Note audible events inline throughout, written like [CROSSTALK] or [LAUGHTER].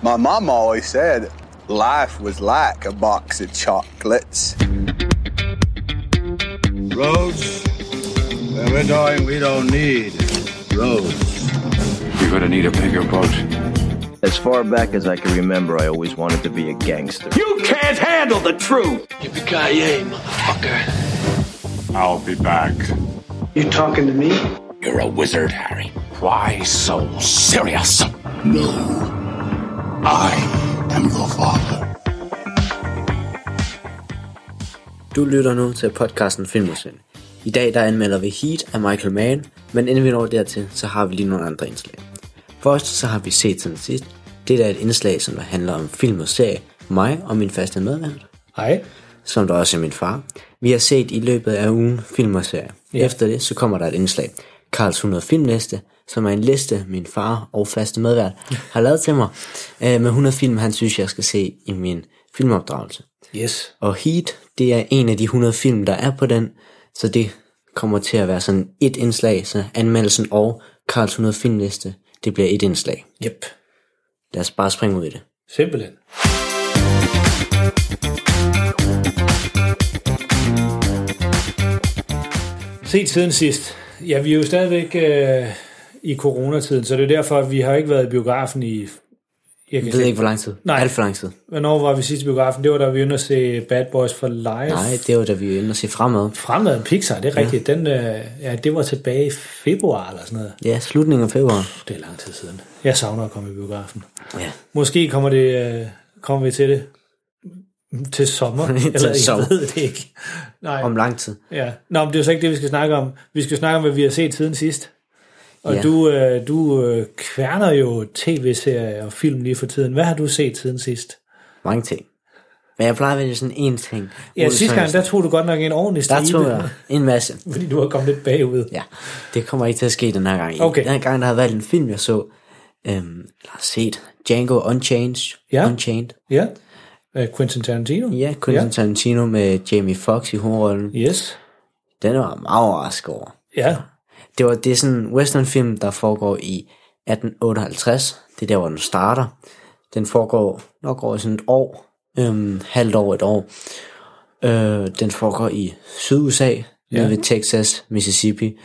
My mom always said life was like a box of chocolates. Roads? Where we're going, we don't need roads. You're gonna need a bigger boat. As far back as I can remember, I always wanted to be a gangster. You can't handle the truth. Yippee-ki-yay, motherfucker. I'll be back. You talking to me? You're a wizard, Harry. Why so serious? No. I am your father. Du lytter nu til podcasten Filmusen. I dag der anmelder vi Heat af Michael Mann, men inden vi når dertil, så har vi lige nogle andre indslag. Først så har vi set siden sidst. Det er et indslag, som der handler om film og serie, mig og min faste medvært, Hej. som der også er min far. Vi har set i løbet af ugen film og serie. Ja. Efter det, så kommer der et indslag. Karls 100 filmliste, som er en liste, min far og faste medvært har lavet til mig, øh, med 100 film, han synes, jeg skal se i min filmopdragelse. Yes. Og Heat, det er en af de 100 film, der er på den, så det kommer til at være sådan et indslag, så anmeldelsen og Karls 100 filmliste, det bliver et indslag. Yep. Lad os bare springe ud i det. Simpelthen. Set siden sidst. Ja, vi er jo stadigvæk øh, i coronatiden, så det er derfor, at vi har ikke været i biografen i... Jeg Jeg ved ikke, hvor lang tid. Nej. Alt for lang tid. Hvornår var vi sidst i biografen? Det var da vi inde og se Bad Boys for Life. Nej, det var da vi inde og se fremad. Fremad Pixar, det er rigtigt. Den, øh, ja, det var tilbage i februar eller sådan noget. Ja, slutningen af februar. Det er lang tid siden. Jeg savner at komme i biografen. Ja. Måske kommer, det, øh, kommer vi til det til sommer. [LAUGHS] Til eller sommer. jeg ved det ikke. Nej. Om lang tid. Ja. Nå, men det er jo så ikke det, vi skal snakke om. Vi skal snakke om, hvad vi har set siden sidst. Og Ja. du, øh, du øh, kværner jo tv-serier og film lige for tiden. Hvad har du set siden sidst? Mange ting. Men jeg plejer at vælge sådan en ting. Ja, sidste gang, der tog du godt nok en ordentlig der stribe. tog jeg en masse. [LAUGHS] Fordi du har kommet lidt bagud. Ja, det kommer ikke til at ske den her gang. Okay. Den her gang, der har valgt en film, jeg så. Øhm, eller har set. Django Unchained. Ja. Unchained. Ja. Quentin Tarantino. Ja, Quentin Tarantino med Jamie Foxx i hovedrollen. Yes. Den var meget overrasket over. Ja. Det, var, det er sådan en westernfilm, der foregår i 1858. Det er der, hvor den starter. Den foregår nok over sådan et år. Øhm, halvt år, et år. Øh, den foregår i Syd-USA, ja. Ja. ved Texas, Mississippi.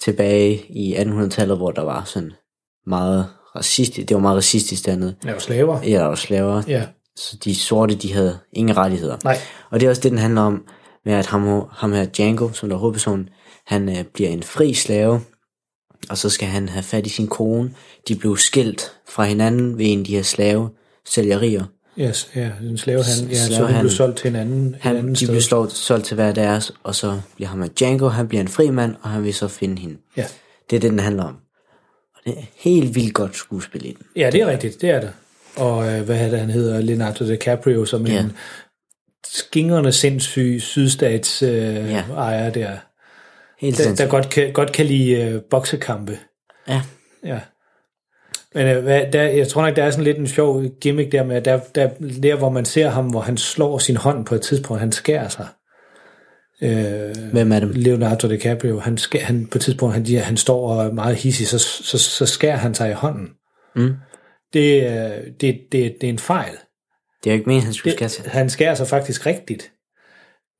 Tilbage i 1800-tallet, hvor der var sådan meget racistisk. Det var meget racistisk dernede. Jeg er jo slaver. Ja, der var slaver. Ja. Så de sorte, de havde ingen rettigheder. Nej. Og det er også det, den handler om, med at ham, ham her Django, som der er hovedpersonen, han øh, bliver en fri slave, og så skal han have fat i sin kone. De blev skilt fra hinanden ved en af de her slave sælgerier. Yes, ja, en slavehandel. Ja, så hun Slavehandel. blev solgt til en anden, Han, en anden de sted. bliver slået, solgt til hver deres, og så bliver ham her Django, han bliver en fri mand, og han vil så finde hende. Ja. Det er det, den handler om. Og det er helt vildt godt skuespil i den. Ja, det er rigtigt, det er det. Og øh, hvad er det, han hedder? Leonardo DiCaprio, som Ja. en skingrende sindssyg sydstats øh, ja. ejer der, Helt der, der godt, kan, godt kan lide øh, boksekampe. Ja, Ja. Men øh, hvad, der, jeg tror nok, der er sådan lidt en sjov gimmick der med, at der, der, der hvor man ser ham, hvor han slår sin hånd på et tidspunkt, han skærer sig. Øh, hvem er dem? Leonardo DiCaprio, han, skærer, han på et tidspunkt, han, han står og er meget hissig, så, så, så skærer han sig i hånden. Mm. Det, øh, det, det, det er en fejl. Det er jo ikke meningen, han skulle skære Det, sig. han skærer sig faktisk rigtigt.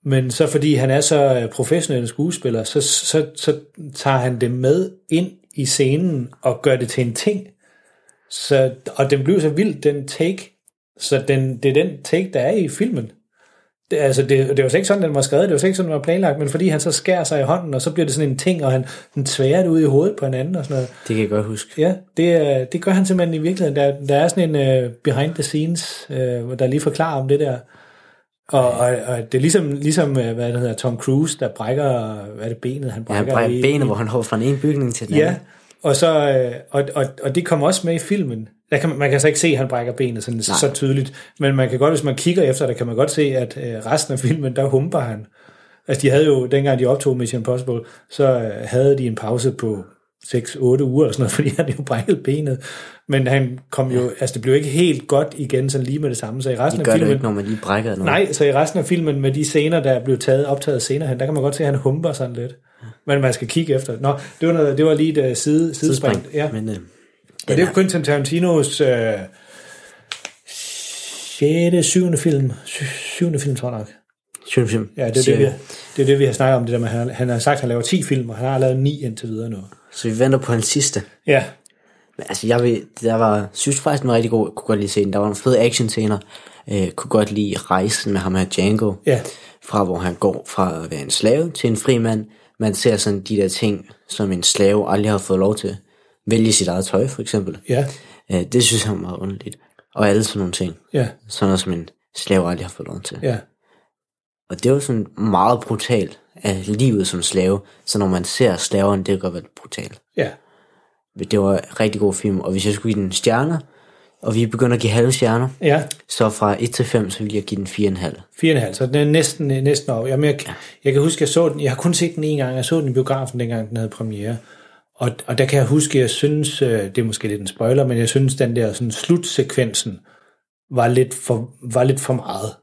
Men så fordi han er så øh, professionel en skuespiller, så, så, så tager han det med ind i scenen og gør det til en ting. Så, og den blev så vild, den take. Så den, det er den take, der er i filmen. Det, altså det, det var så ikke sådan, den var skrevet, det var så ikke sådan, den var planlagt, men fordi han så skærer sig i hånden, og så bliver det sådan en ting, og han den tværer det ud i hovedet på hinanden og sådan noget. Det kan jeg godt huske. Ja, det, er- det gør han simpelthen i virkeligheden. Der, der er sådan en uh, behind the scenes, uh, der lige forklarer om det der. Og, og, og det er ligesom, ligesom øh, hvad det hedder, Tom Cruise, der brækker, hvad er det, benet, han Ja, han brækker. brækker i- benet, hvor han hopper fra en ene bygning til den Ja, anden. og, så, øh, og, og, og det kommer også med i filmen. Der kan man, man kan så ikke se, at han brækker benet sådan, så tydeligt, men man kan godt, hvis man kigger efter det, kan man godt se, at øh, resten af filmen, der humper han. Altså de havde jo, dengang de optog Mission Impossible, så øh, havde de en pause på 6-8 uger eller sådan noget, [LAUGHS] fordi han jo brækket benet. Men han kom jo, altså det blev ikke helt godt igen sådan lige med det samme, så i resten Det gør af det filmen, ikke, når man lige brækker noget. Nej, så i resten af filmen med de scener, der blev taget, optaget senere hen, der kan man godt se, at han humper sådan lidt. Men man skal kigge efter. Nå, det var, noget, det var lige et uh, side, sidespring. Ja. Men, øh, Men det er jo Quentin Tarantinos øh, 6. 7. film. 7. film, tror jeg nok. Film. Ja, det er det, vi, det er det, vi har snakket om, det der med, han, han har sagt, at han laver 10 film, og han har lavet 9 indtil videre nu. Så vi venter på hans sidste. Ja, Men altså, jeg vil, der var, synes faktisk, den var rigtig god. Jeg kunne godt lide se den. Der var nogle fede action scener. Øh, kunne godt lide rejsen med ham her Django. Ja. Fra hvor han går fra at være en slave til en fri mand. Man ser sådan de der ting, som en slave aldrig har fået lov til. Vælge sit eget tøj, for eksempel. ja, Øh, det synes jeg var meget underligt. Og alle sådan nogle ting. ja, Sådan noget, som en slave aldrig har fået lov til. ja. Og det var sådan meget brutalt af livet som slave. Så når man ser slaverne, det kan godt være brutalt. Ja, Det var en rigtig god film, og hvis jeg skulle give den stjerner, og vi begynder at give halve stjerner, ja. så fra 1 til 5, så vil jeg give den 4,5. 4,5, så den er næsten, næsten over. Jamen, jeg, jeg kan huske, jeg så den, jeg har kun set den en gang, jeg så den i biografen, dengang den havde premiere. Og, og der kan jeg huske, jeg synes, øh, det er måske lidt en spoiler, men jeg synes, den der sådan, slutsekvensen var lidt, for, var lidt for meget.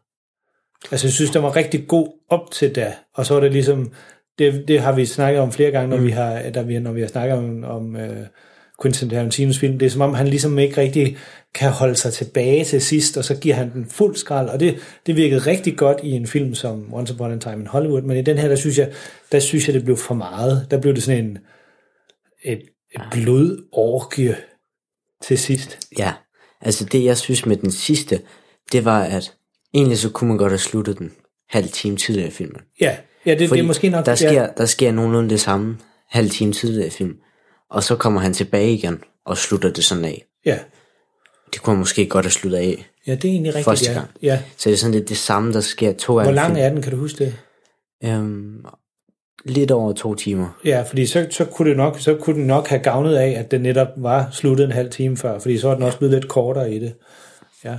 Altså, jeg synes, den var rigtig god op til da, og så var det ligesom, det, det har vi snakket om flere gange, når, mm. vi, har, da vi, når vi har snakket om, om uh, Quentin Tarantinos film. Det er som om, han ligesom ikke rigtig kan holde sig tilbage til sidst, og så giver han den fuld skrald, og det, det virkede rigtig godt i en film som Once Upon a Time in Hollywood, men i den her, der synes jeg, der synes jeg det blev for meget. Der blev det sådan en et, et blodorgie til sidst. Ja, altså det jeg synes med den sidste, det var, at egentlig så kunne man godt have sluttet den halv time tidligere i filmen. Ja, ja det, det er måske nok... der ja, sker, der sker nogenlunde det samme halv time tidligere i film, og så kommer han tilbage igen og slutter det sådan af. ja, Det kunne man måske godt have sluttet af ja, det er egentlig rigtigt, første ja. gang. ja. Så det er sådan lidt det samme, der sker to gange. Hvor lang er den, kan du huske det? Øhm, lidt over to timer. Ja, fordi så, så, kunne det nok, så kunne den nok have gavnet af, at den netop var sluttet en halv time før, fordi så er den også blevet lidt kortere i det. Ja.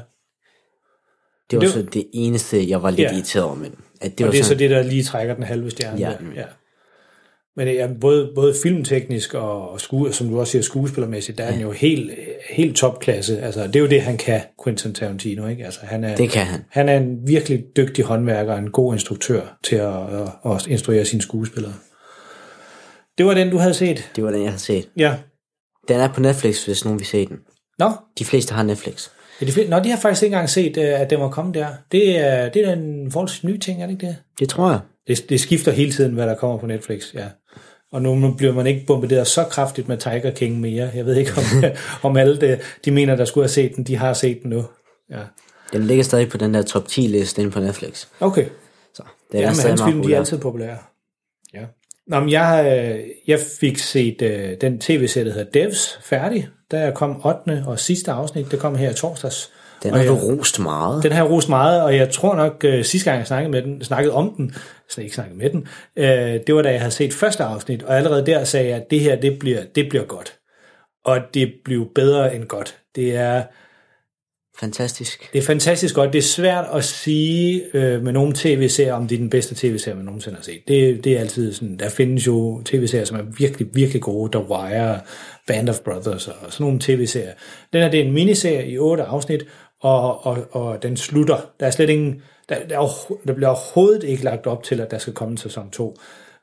Det var Det- så det eneste, jeg var lidt Ja. irriteret over med den. At det Det var og det er så sådan, det, der lige trækker den halve stjerne. Ja. der. ja. Men ja, både, både filmteknisk og, og skue, som du også siger, skuespillermæssigt, der er den jo helt, helt topklasse. Altså, det er jo det, han kan, Quentin Tarantino. Ikke? Altså, han er, det kan han. Han er en virkelig dygtig håndværker og en god instruktør til at, at, at instruere sine skuespillere. Det var den, du havde set. Det var den, jeg har set. Ja. Den er på Netflix, hvis nogen vil se den. Nå, De fleste har Netflix. Ja, de, Nå, de har faktisk ikke engang set, øh, at den var kommet der. Det er, det er en forholdsvis ny ting, er det ikke det? Det tror jeg. det? Det skifter hele tiden, hvad der kommer på Netflix, ja. Og nu bliver man ikke bombarderet så kraftigt med Tiger King mere. Jeg ved ikke, om, [LAUGHS] [LAUGHS] om alle det, de mener, der skulle have set den, de har set den nu. Ja. Den ligger stadig på den der top 10 liste inde på Netflix. Okay. Så det er Ja, men stadig hans film, de er altid populære. Ja. Nå, men jeg, øh, jeg fik set uh, den tv-serie, der hedder Devs, færdig. Der kom 8. og sidste afsnit, det kom her i torsdags. Den har du rost meget. Den har jeg rost meget, og jeg tror nok, øh, sidste gang jeg snakkede, med den, snakkede om den, så ikke snakket med den, øh, det var da jeg havde set første afsnit, og allerede der sagde jeg, at det her, det bliver, det bliver godt. Og det bliver bedre end godt. Det er, Fantastisk. det er fantastisk godt. Det er svært at sige øh, med nogle tv-serier, om det er den bedste tv-serie, man nogensinde har set. Det, det er altid sådan, der findes jo tv-serier, som er virkelig, virkelig gode. The Wire, Band of Brothers og sådan nogle tv-serier. Den her, det er en miniserie i otte afsnit, og, og, og den slutter. Der er slet ingen, der, der, er, der bliver overhovedet ikke lagt op til, at der skal komme en sæson 2.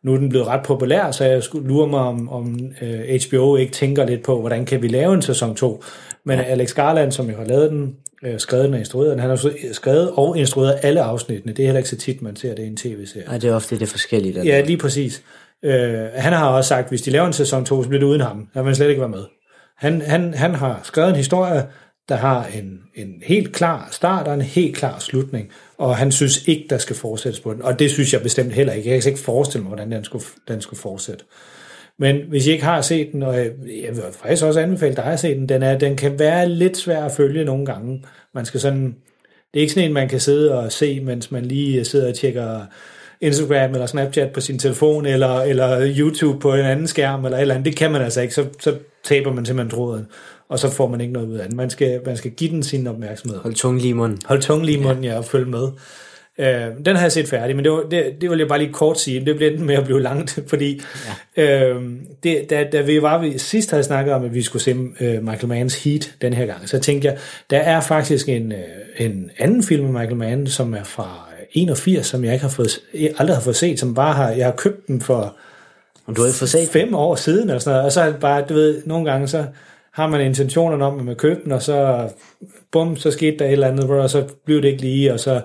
Nu er den blevet ret populær, så jeg skulle lure mig, om, om øh, HBO ikke tænker lidt på, hvordan kan vi lave en sæson 2. Men. Alex Garland, som jo har lavet den, øh, skrevet den og instrueret den, han har skrevet og instrueret alle afsnittene. Det er heller ikke så tit, man ser det i en tv-serie. Nej, det er ofte det forskellige. Der Ja, lige præcis. Øh, han har også sagt, at hvis de laver en sæson 2, så bliver det uden ham. Han vil slet ikke være med. Han, han, han har skrevet en historie, der har en, en helt klar start og en helt klar slutning, og han synes ikke, der skal fortsættes på den. Og det synes jeg bestemt heller ikke. Jeg kan ikke forestille mig, hvordan den skulle, den skulle fortsætte. Men hvis I ikke har set den, og jeg jeg vil faktisk også anbefale dig at se den, den, er, den kan være lidt svær at følge nogle gange. Man skal sådan, det er ikke sådan en, man kan sidde og se, mens man lige sidder og tjekker Instagram eller Snapchat på sin telefon, eller, eller YouTube på en anden skærm, eller et eller andet. Det kan man altså ikke. Så, så taber man simpelthen tråden, og så får man ikke noget ud af den. Man skal, man skal give den sin opmærksomhed. Hold tungen lige i munden. Hold tungen lige i munden, ja, og følge med. Øh, den har jeg set færdig, men det, var, det, det vil jeg bare lige kort sige. Det blev enten med at blive langt, [LAUGHS] fordi ja. øh, det, da, da vi var vi sidst havde snakket om, at vi skulle se øh, Michael Manns Heat den her gang, så tænkte jeg, der er faktisk en, øh, en anden film med Michael Mann, som er fra 81, som jeg ikke har fået, aldrig har fået set, som bare har, jeg har købt den for Og du har fået set fem år siden, eller sådan noget, og så er det bare, du ved, nogle gange så, har man intentionerne om, at man køber den, og så, bum, så skete der et eller andet, og så blev det ikke lige, og så...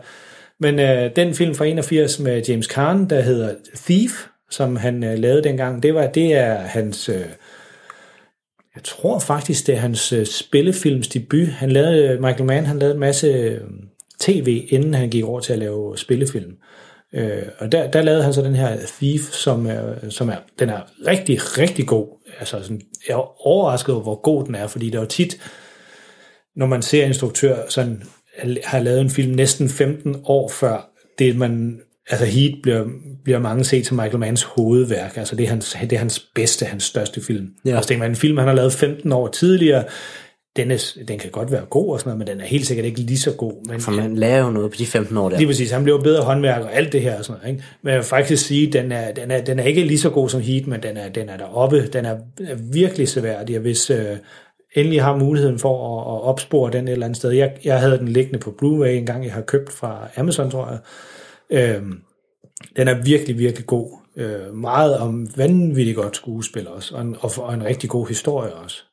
Men øh, den film fra 81 med James Caan, der hedder Thief, som han øh, lavede dengang, det var det er hans... Øh, jeg tror faktisk, det er hans øh, spillefilms debut. Han lavede, Michael Mann, han lavede en masse øh, tv, inden han gik over til at lave spillefilm. Øh, og der, der lavede han så den her Thief, som er, som er, den er rigtig, rigtig god. Altså sådan, jeg er overrasket over, hvor god den er, fordi der er jo tit, når man ser instruktør sådan, har lavet en film næsten 15 år før det, man altså Heat bliver, bliver mange set som Michael Manns hovedværk. Altså det er hans, det er hans bedste, hans største film. Ja. Altså det er en film, han har lavet 15 år tidligere. Den, er, den kan godt være god og sådan noget, men den er helt sikkert ikke lige så god. Men, For man lærer jo noget på de 15 år der. Lige præcis, han bliver bedre håndværk og alt det her og sådan noget. Ikke? Men jeg vil faktisk sige, den er, den, er, den er ikke lige så god som Heat, men den er, den er deroppe. Den er, er virkelig seværdig, og hvis øh, endelig har muligheden for at, at opspore den et eller andet sted. Jeg, jeg havde den liggende på Blu-ray en gang, jeg har købt fra Amazon, tror jeg. Øhm, den er virkelig, virkelig god. Øh, meget om vanvittigt godt skuespil også, og en, og, og en rigtig god historie også.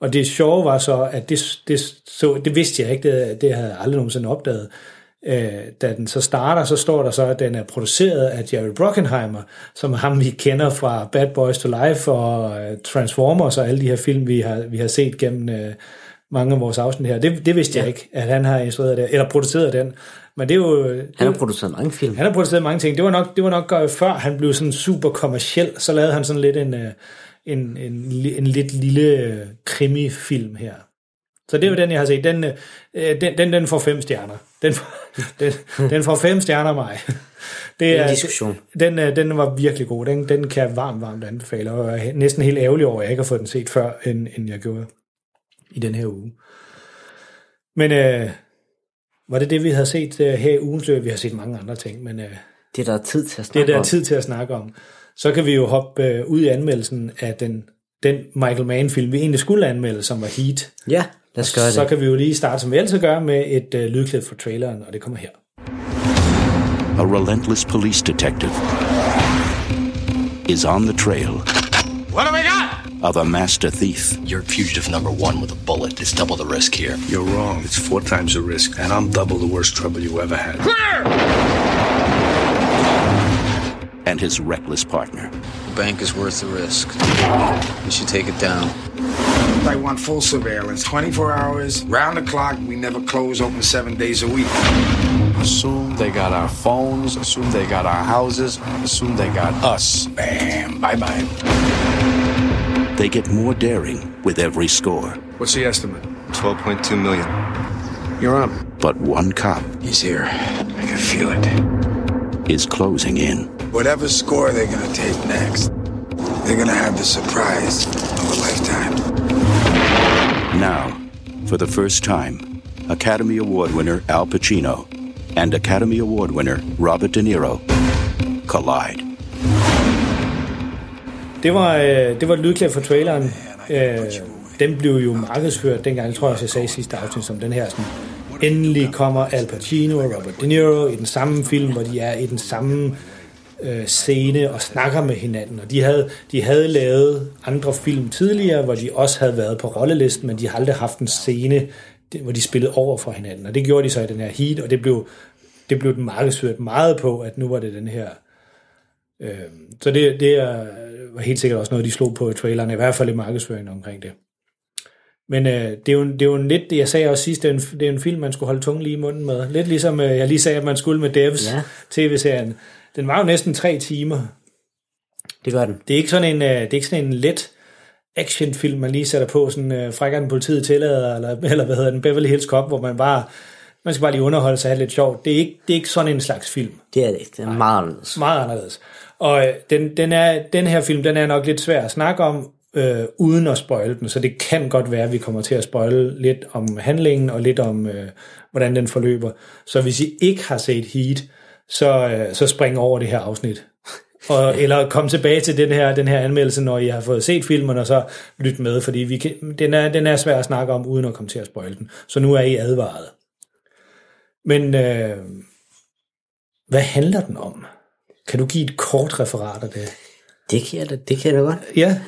Og det sjove var så, at det, det, så, det vidste jeg ikke, det, det havde jeg aldrig nogensinde opdaget. Øh, da den så starter, så står der så, at den er produceret af Jerry Bruckheimer, som er ham, vi kender fra Bad Boys to Life og uh, Transformers og alle de her film, vi har, vi har set gennem uh, mange af vores afsnit her. Det, det vidste ja. jeg ikke, at han har instrueret det, eller produceret den. Men det er jo... Det han har produceret mange film. Han har produceret mange ting. Det var nok, det var nok uh, før han blev sådan super kommersiel, så lavede han sådan lidt en, uh, en, en, en, lidt lille uh, krimi-film her. Så det er jo den, jeg har set. Den, øh, den, den, den får fem stjerner. Den, [LAUGHS] den, den får fem stjerner mig. [LAUGHS] Det er en diskussion. Den, den var virkelig god. Den, den kan jeg varmt, varmt anbefale. Og jeg er næsten helt ærgerlig over, at jeg ikke har fået den set før, end, end jeg gjorde i den her uge. Men øh, var det det, vi havde set øh, her i ugens løb? Vi har set mange andre ting, men... Øh, det er der tid til at snakke om. Det er der om. tid til at snakke om. Så kan vi jo hoppe øh, ud i anmeldelsen af den, den Michael Mann-film, vi egentlig skulle anmelde, som var Heat. Ja, lad os gøre det. Så kan vi jo lige starte, som vi altid gør, med et øh, lydklip fra traileren, og det kommer her. A relentless police detective is on the trail What do we got? of a master thief. You're fugitive number one with a bullet. It's double the risk here. You're wrong. It's four times the risk, and I'm double the worst trouble you ever had. Clear! And his reckless partner. The bank is worth the risk. We should take it down. I want full surveillance, 24 hours, round the clock. We never close, open seven days a week. Assume they got our phones, assume they got our houses, assume they got us. Bam, bye bye. They get more daring with every score. What's the estimate? 12.2 million. You're up. But one cop He's here. I can feel it. Is closing in. Whatever score they're gonna take next, they're gonna have the surprise of a lifetime. Now, for the first time, Academy Award winner Al Pacino and Academy Award winner Robert De Niro collide. Det var, øh, det var et lydklip fra traileren. Øh, den blev jo markedsført dengang, jeg tror jeg, jeg sagde i sidste afsnit, som den her sådan, endelig kommer Al Pacino og Robert De Niro i den samme film, hvor de er i den samme øh, scene og snakker med hinanden. Og de havde, de havde lavet andre film tidligere, hvor de også havde været på rollelisten, men de har aldrig haft en scene, hvor de spillede over for hinanden. Og det gjorde de så i den her heat, og det blev, det blev den markedsført meget på, at nu var det den her Øh, så det, det er, var helt sikkert også noget, de slog på i traileren, i hvert fald i markedsføringen omkring det. Men øh, det, er jo, det er jo en lidt, jeg sagde også sidst, det er, en, det er en film, man skulle holde tungen lige i munden med. Lidt ligesom øh, jeg lige sagde, at man skulle med Devs ja. tv-serien. Den var jo næsten tre timer. Det gør den. Det er ikke sådan en, øh, det er ikke sådan en let actionfilm, man lige sætter på, sådan øh, frækker den politiet tillader, eller, [LAUGHS] eller hvad hedder den, Beverly Hills Cop, hvor man bare man skal bare lige underholde sig have lidt sjovt. Det er ikke, det er ikke sådan en slags film. Det er det ikke. Det er meget anderledes. Meget anderledes. Og øh, den, den, er, den her film, den er nok lidt svær at snakke om, øh, uden at spoile den, så det kan godt være, at vi kommer til at spoile lidt om handlingen, og lidt om, øh, hvordan den forløber. Så hvis I ikke har set Heat, så, øh, så spring over det her afsnit. [LAUGHS] Og, eller kom tilbage til den her, den her anmeldelse, når I har fået set filmen, og så lyt med, fordi vi kan, den, er, den er svær at snakke om, uden at komme til at spoile den. Så nu er I advaret. Men øh, hvad handler den om? Kan du give et kort referat af det? Det kan jeg da, det kan jeg da godt. Ja.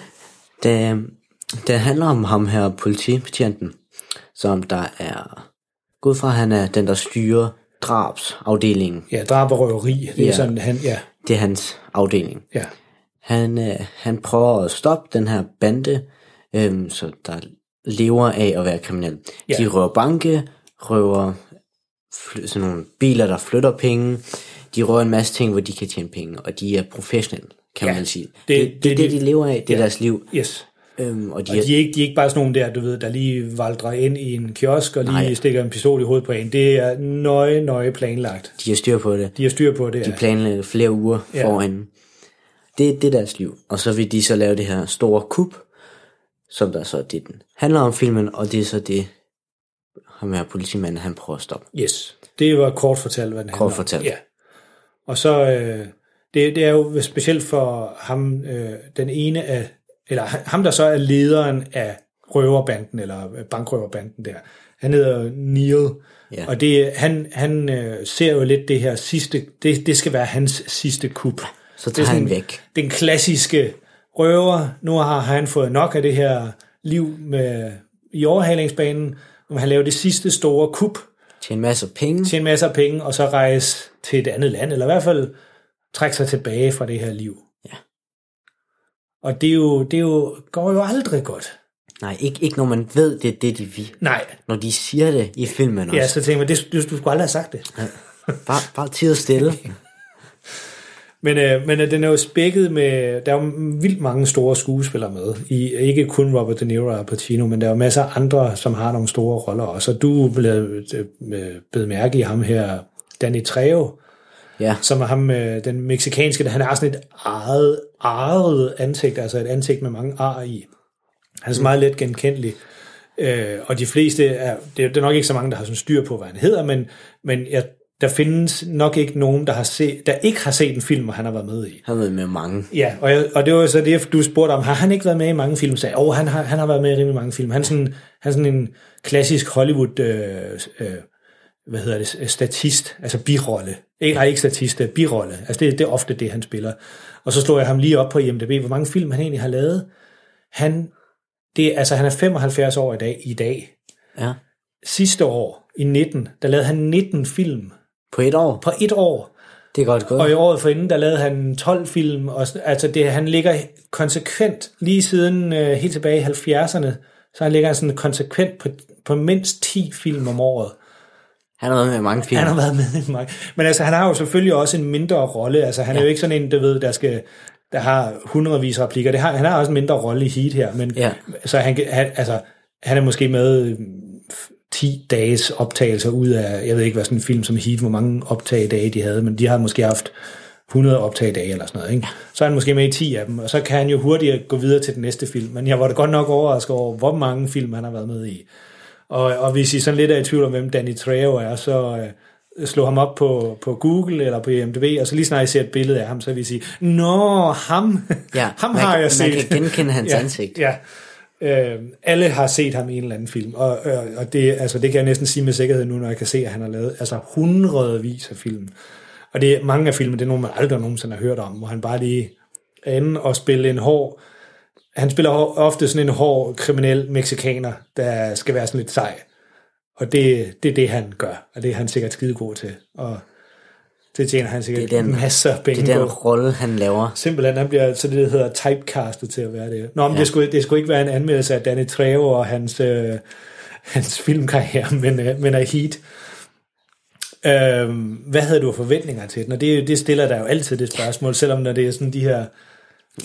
Det, Den handler om ham her, politibetjenten, som der er gået fra, han er den, der styrer drabsafdelingen. Ja, drab og røveri. Det er Ja. sådan, han, ja. Det er hans afdeling. Ja. Han, øh, han prøver at stoppe den her bande, øhm, så der lever af at være kriminel. Ja. De røver banke, røver sådan nogle biler, der flytter penge. De røver en masse ting, hvor de kan tjene penge, og de er professionelle, kan Ja. man sige. Det- Det, det, det, er det, de lever af. Det er Ja. deres liv. Yes. Øhm, og de, Og de er, ikke, de er ikke bare sådan nogle der, du ved, der lige valdrer ind i en kiosk og lige Nej. stikker en pistol i hovedet på en. Det er nøje, nøje planlagt. de har styr på det. De har styr på det. De ja. planlægger flere uger Ja. foran. Det, det er deres liv. Og så vil de så lave det her store kup, som der så det den handler om filmen, og det er så det, ham her politimanden, han prøver at stoppe. Yes. Det var kort fortalt, hvad den Kort handler om. fortalt. Ja. Og så, øh, det, det er jo specielt for ham, øh, den ene af, eller ham, der så er lederen af røverbanden, eller bankrøverbanden der. Han hedder Neil, Ja. og det, han, han øh, ser jo lidt det her sidste, det, det skal være hans sidste kup. Så Det er tager han sådan væk. Den klassiske røver, nu har han fået nok af det her liv med, i overhalingsbanen, nu han lave det sidste store kup, Tjene masser af penge. tjene masser af penge, og så rejse til et andet land, eller i hvert fald trække sig tilbage fra det her liv. Ja. Og det, er jo, det er jo, går jo aldrig godt. Nej, ikke, ikke når man ved, det er det, de vil. Nej. Når de siger det i filmen også. Ja, så tænker man, det, du, du skulle aldrig have sagt det. Bare, bare tid og stille. [LAUGHS] Men, øh, men øh, den er jo spækket med, der er jo vildt mange store skuespillere med, i, ikke kun Robert De Niro og Pacino, men der er jo masser af andre, som har nogle store roller også. Og du blev blevet mærke i ham her, Danny Trejo, Ja. som er ham, øh, den meksikanske, der han har sådan et eget, eget ansigt, altså et ansigt med mange ar i. Han er så meget let genkendelig. Øh, og de fleste, er, det er det er nok ikke så mange, der har sådan styr på, hvad han hedder, men, men jeg, der findes nok ikke nogen, der, har set, der ikke har set en film, hvor han har været med i. Han har været med mange. Ja, og, jeg, og det var så det, du spurgte om, har han ikke været med i mange film? Så jeg, oh, han har, han har været med i rimelig mange film. Han er sådan, han er sådan en klassisk Hollywood, øh, øh, hvad hedder det, statist, altså birolle. Ikke, nej, ikke statist, øh, birolle. Altså det, det er ofte det, han spiller. Og så slår jeg ham lige op på IMDb, hvor mange film han egentlig har lavet. Han, det, altså, han er 75 år i dag. I dag. Ja. Sidste år, i 19, der lavede han 19 film. På et år? På et år. Det er godt gået. Og i året forinden, der lavede han 12 film. Og, altså det, han ligger konsekvent, lige siden øh, helt tilbage i 70'erne, så han ligger sådan konsekvent på, på mindst 10 film om året. Han har været med i mange film. Han har været med i mange. Men altså, han har jo selvfølgelig også en mindre rolle. Altså, han ja. er jo ikke sådan en, du ved, der skal der har hundredvis af replikker. Det har, han har også en mindre rolle i Heat her, men Ja. så han, han, altså, han er måske med øh, 10 dages optagelser ud af, jeg ved ikke, hvad sådan en film som Heat, hvor mange optagedage de havde, men de har måske haft 100 optagedage eller sådan noget. Ikke? Så er han måske med i 10 af dem, og så kan han jo hurtigt gå videre til den næste film. Men jeg var da godt nok overrasket over, hvor mange film han har været med i. Og, og hvis I sådan lidt er i tvivl om, hvem Danny Trejo er, så øh, slå ham op på, på Google eller på IMDb, og så lige snart I ser et billede af ham, så vil I sige, Nå, ham, Ja, [LAUGHS] ham man har jeg man set. kan genkende hans [LAUGHS] ja, ansigt. Ja. Øh, alle har set ham i en eller anden film, og, og, og det, altså, det kan jeg næsten sige med sikkerhed nu, når jeg kan se, at han har lavet altså hundredvis af film. Og det mange af filmene, det er nogle, man aldrig nogensinde har hørt om, hvor han bare lige er inde og spille en hård han spiller ofte sådan en hård kriminel meksikaner, der skal være sådan lidt sej. Og det, det er det, han gør, og det er han sikkert skide god til. Og det tjener han sikkert Det er den- masser af penge det er den rolle, han laver. Simpelthen, han bliver så det, der hedder typecastet til at være det. Nå, men Ja. det, skulle, det skulle ikke være en anmeldelse af Danny Trejo og hans, øh, hans filmkarriere, men, øh, men af Heat. Øhm, hvad havde du forventninger til den? Og det, det stiller der jo altid det spørgsmål, selvom når det er sådan de her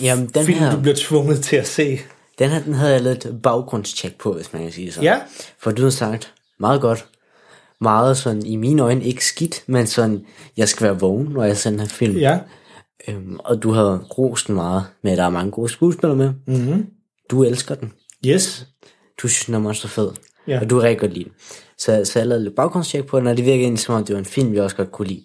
Jamen, den film, her, du bliver tvunget til at se. den her, den havde jeg lidt baggrundstjek på, hvis man kan sige sådan. Ja. For du har sagt, meget godt. Meget sådan, i mine øjne, ikke skidt, men sådan, jeg skal være vågen, når jeg ser den her film. Ja. Øhm, og du havde rost den meget med, at der er mange gode skuespillere med. Mm-hmm. Du elsker den. Yes. Du synes, den er meget så fed. Ja. Og du kan rigtig godt lide den. Så, så jeg lavede lidt baggrundstjek på den, og det virkede egentlig som om, det var en film, vi også godt kunne lide.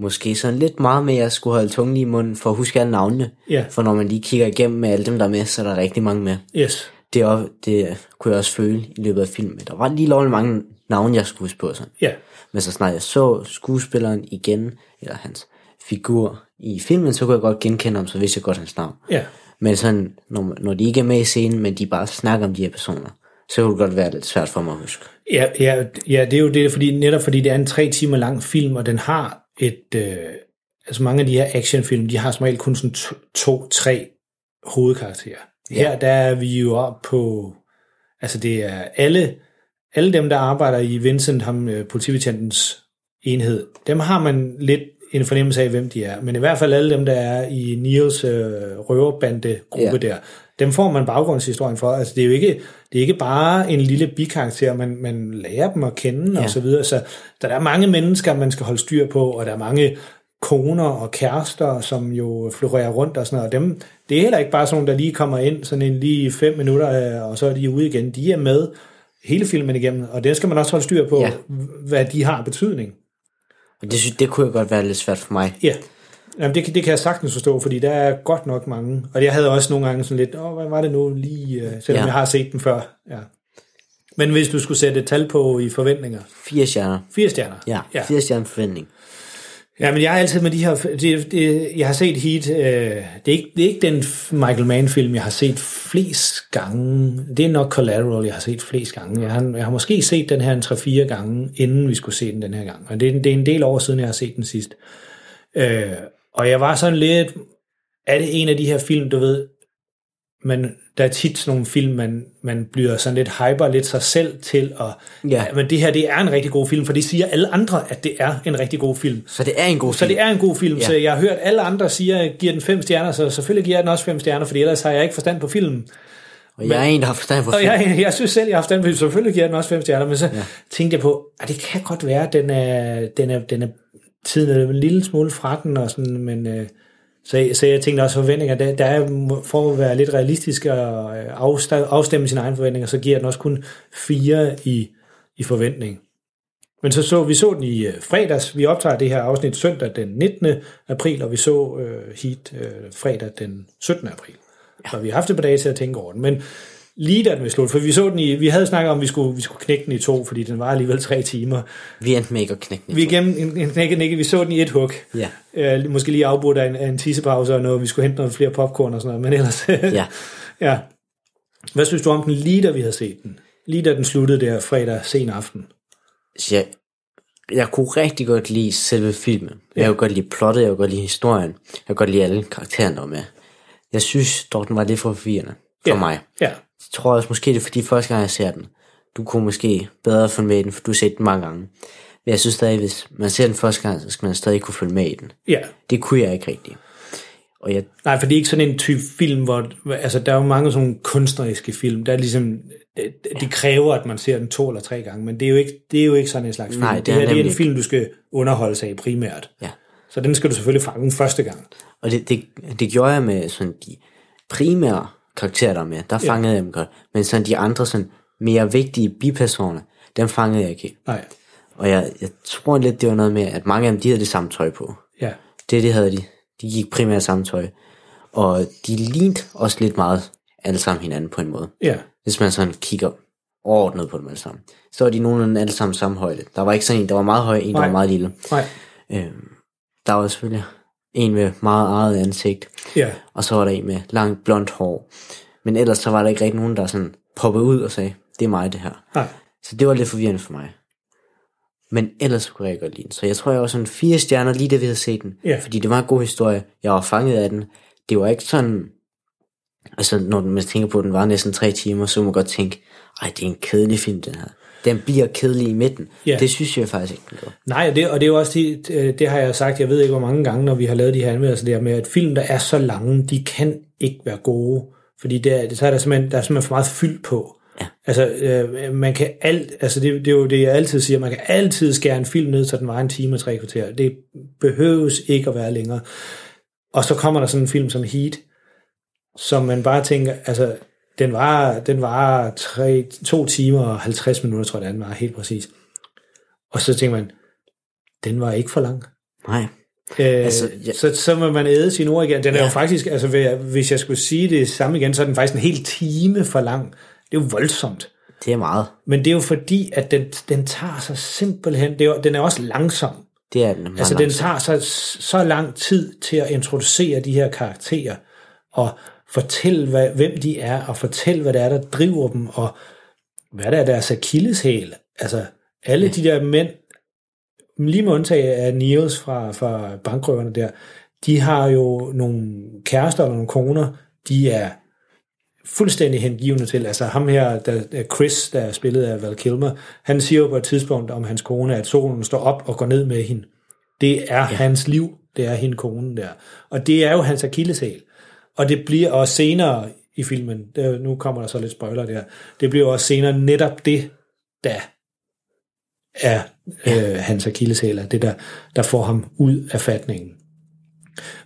Måske sådan lidt meget med, at jeg skulle holde tungen i munden, for at huske alle navnene. Ja. For når man lige kigger igennem med alle dem, der er med, så er der rigtig mange med. Yes. Det, også- det kunne jeg også føle i løbet af filmen. Der var lige lovligt mange navne, jeg skulle huske på. Sådan. Ja. Men så snart jeg så skuespilleren igen, eller hans figur i filmen, så kunne jeg godt genkende ham, så vidste jeg godt hans navn. Ja. Men sådan, når, når de ikke er med i scenen, men de bare snakker om de her personer, så kan det godt være lidt svært for mig at huske. Ja, ja, ja, det er jo det, fordi, netop fordi det er en tre timer lang film, og den har et... Øh, altså mange af de her actionfilm, de har som regel kun sådan to, to tre hovedkarakterer. Her der er vi jo op på... Altså det er alle, alle dem, der arbejder i Vincent, ham øh, politibetjentens enhed, dem har man lidt en fornemmelse af, hvem de er. Men i hvert fald alle dem, der er i Niels øh, røverbande-gruppe Ja. der, dem får man baggrundshistorien for. Altså det er jo ikke, det er ikke bare en lille bikarakter, man, man lærer dem at kende Ja. og så videre. Så der er mange mennesker, man skal holde styr på, og der er mange koner og kærester, som jo florerer rundt og sådan noget. Og dem, det er heller ikke bare sådan der lige kommer ind sådan en lige fem minutter, øh, og så er de ude igen. De er med hele filmen igennem, og det skal man også holde styr på, Ja. hvad de har betydning. Og det, synes, det kunne jo godt være lidt svært for mig. Ja, Jamen, det, kan- det kan jeg sagtens forstå, fordi der er godt nok mange. Og jeg havde også nogle gange sådan lidt, åh, hvad var det nu lige, øh, selvom Ja. jeg har set den før. Ja. Men hvis du skulle sætte et tal på i forventninger. Fire stjerner. Fire stjerner. Ja, ja. fire stjerner forventning. Ja, men jeg er altid med de her... Det, det, jeg har set Heat... Øh, det, er ikke, det er ikke den Michael Mann-film, jeg har set flest gange. Det er nok Collateral, jeg har set flest gange. Jeg har, jeg har måske set den her en 3-4 gange, inden vi skulle se den den her gang. Og det, er- det er en del år siden, jeg har set den sidst. Øh, og jeg var sådan lidt... Er det en af de her film, du ved... Men der er tit sådan nogle film, man, man bliver sådan lidt hyper lidt sig selv til, og Ja. men det her, det er en rigtig god film, for det siger alle andre, at det er en rigtig god film. Så det er en god Så film. det er en god film, Ja. så jeg har hørt alle andre sige, at giver den fem stjerner, så selvfølgelig giver jeg den også fem stjerner, fordi ellers har jeg ikke forstand på filmen. Og jeg er en, der har forstand på Og film. jeg, jeg synes selv, jeg har forstand på filmen, så selvfølgelig giver jeg den også fem stjerner, men så ja. tænkte jeg på, at det kan godt være, at den er, den er, den er tiden er en lille smule fra den, og sådan, men øh, så, så jeg tænkte også forventninger, der, der er, for at være lidt realistisk og øh, afsta- afstemme sine egne forventninger, så giver den også kun fire i, i forventning. Men så så vi så den i øh, fredags. Vi optager det her afsnit søndag den 19. april, og vi så øh, Heat øh, fredag den 17. april. Ja. Så vi har haft et par dage til at tænke over den. Men lige da den var slut, for vi så den i, vi havde snakket om, at vi skulle, vi skulle knække den i to, fordi den var alligevel tre timer. Vi endte med ikke at knække den. Vi igennem en, en knække, knække, vi så den i et hug. Ja. Øh, måske lige afbrudt af en, af en tissepause og noget, vi skulle hente noget flere popcorn og sådan noget, men ellers... Ja. [LAUGHS] ja. Hvad synes du om den lige da vi havde set den? Lige da den sluttede der fredag sen aften. Så jeg, kunne rigtig godt lide selve filmen. Jeg kunne godt lide plottet, jeg kunne godt lide historien. Jeg kunne godt lide alle karaktererne, der var med. Jeg synes dog, den var lidt for forvirrende for Ja. mig. Ja. Jeg tror også måske, det er fordi første gang, jeg ser den. Du kunne måske bedre følge med i den, for du har set den mange gange. Men jeg synes stadig, hvis man ser den første gang, så skal man stadig kunne følge med i den. Ja. Det kunne jeg ikke rigtig. Og jeg, Nej, for det er ikke sådan en type film, hvor... Altså, der er jo mange sådan nogle kunstneriske film, der er ligesom... De kræver, at man ser den to eller tre gange, men det er jo ikke, det er jo ikke sådan en slags film. Nej, det det er her det er en film, du skal underholde sig i primært. Ja. Så den skal du selvfølgelig fange første gang. Og det, det, det gjorde jeg med sådan de primære karakterer, der er med. Der Ja. fangede jeg dem godt. Men sådan de andre sådan mere vigtige bipersoner, dem fangede jeg ikke helt. Nej. Og jeg, jeg tror lidt, det var noget med, at mange af dem, de havde det samme tøj på. Ja. Det, det havde de. De gik primært samme tøj. Og de lignede også lidt meget alle sammen hinanden på en måde. Ja. Hvis man sådan kigger overordnet på dem alle sammen. Så var de nogenlunde alle sammen samme højde. Der var ikke sådan en, der var meget høj, en, der Nej. var meget lille. Nej. Øhm, der var selvfølgelig en med meget eget ansigt. Ja. Og så var der en med langt blondt hår. Men ellers så var der ikke rigtig nogen, der sådan poppede ud og sagde, det er mig det her. Nej. Så det var lidt forvirrende for mig. Men ellers kunne jeg godt lide den. Så jeg tror, jeg var sådan fire stjerner lige da vi havde set den. Ja. Fordi det var en god historie. Jeg var fanget af den. Det var ikke sådan... Altså, når man tænker på, at den var næsten tre timer, så må man godt tænke, ej, det er en kedelig film, den her. Den bliver kedelig i midten. Ja. Det synes jeg faktisk ikke, den gør. Nej, og det, og det er jo også det, øh, det har jeg sagt, jeg ved ikke hvor mange gange, når vi har lavet de her anmeldelser der med, at film, der er så lange, de kan ikke være gode, fordi det er, så er der, simpelthen, der er simpelthen for meget fyld på. Ja. Altså, øh, man kan alt, altså det, det er jo det, jeg altid siger, man kan altid skære en film ned, så den var en time og tre kvarter. Det behøves ikke at være længere. Og så kommer der sådan en film som Heat, som man bare tænker, altså, den var, den var tre, to timer og 50 minutter, tror jeg, den var helt præcis. Og så tænker man, den var ikke for lang. Nej. Øh, Altså, ja. så, så må man æde sine ord igen. Den er Ja. jo faktisk, altså hvis jeg skulle sige det samme igen, så er den faktisk en hel time for lang. Det er jo voldsomt. Det er meget. Men det er jo fordi, at den, den tager sig simpelthen, det er, jo- den er også langsom. Det er den. meget Altså den langsom. tager sig så lang tid til at introducere de her karakterer, og fortælle, hvad, hvem de er, og fortælle, hvad det er, der driver dem, og hvad der er deres akilleshæl. Altså, alle ja. de der mænd, lige med undtag af Niels fra, fra bankrøverne der, de har jo nogle kærester eller nogle koner, de er fuldstændig hengivende til. Altså ham her, der, Chris, der er spillet af Val Kilmer, han siger jo på et tidspunkt om hans kone, at solen står op og går ned med hende. Det er ja. hans liv, det er hende konen der. Og det er jo hans akilleshæl. Og det bliver også senere i filmen, der, nu kommer der så lidt spoiler der, det bliver også senere netop det, der er øh, hans akilleshæl, det der, der får ham ud af fatningen.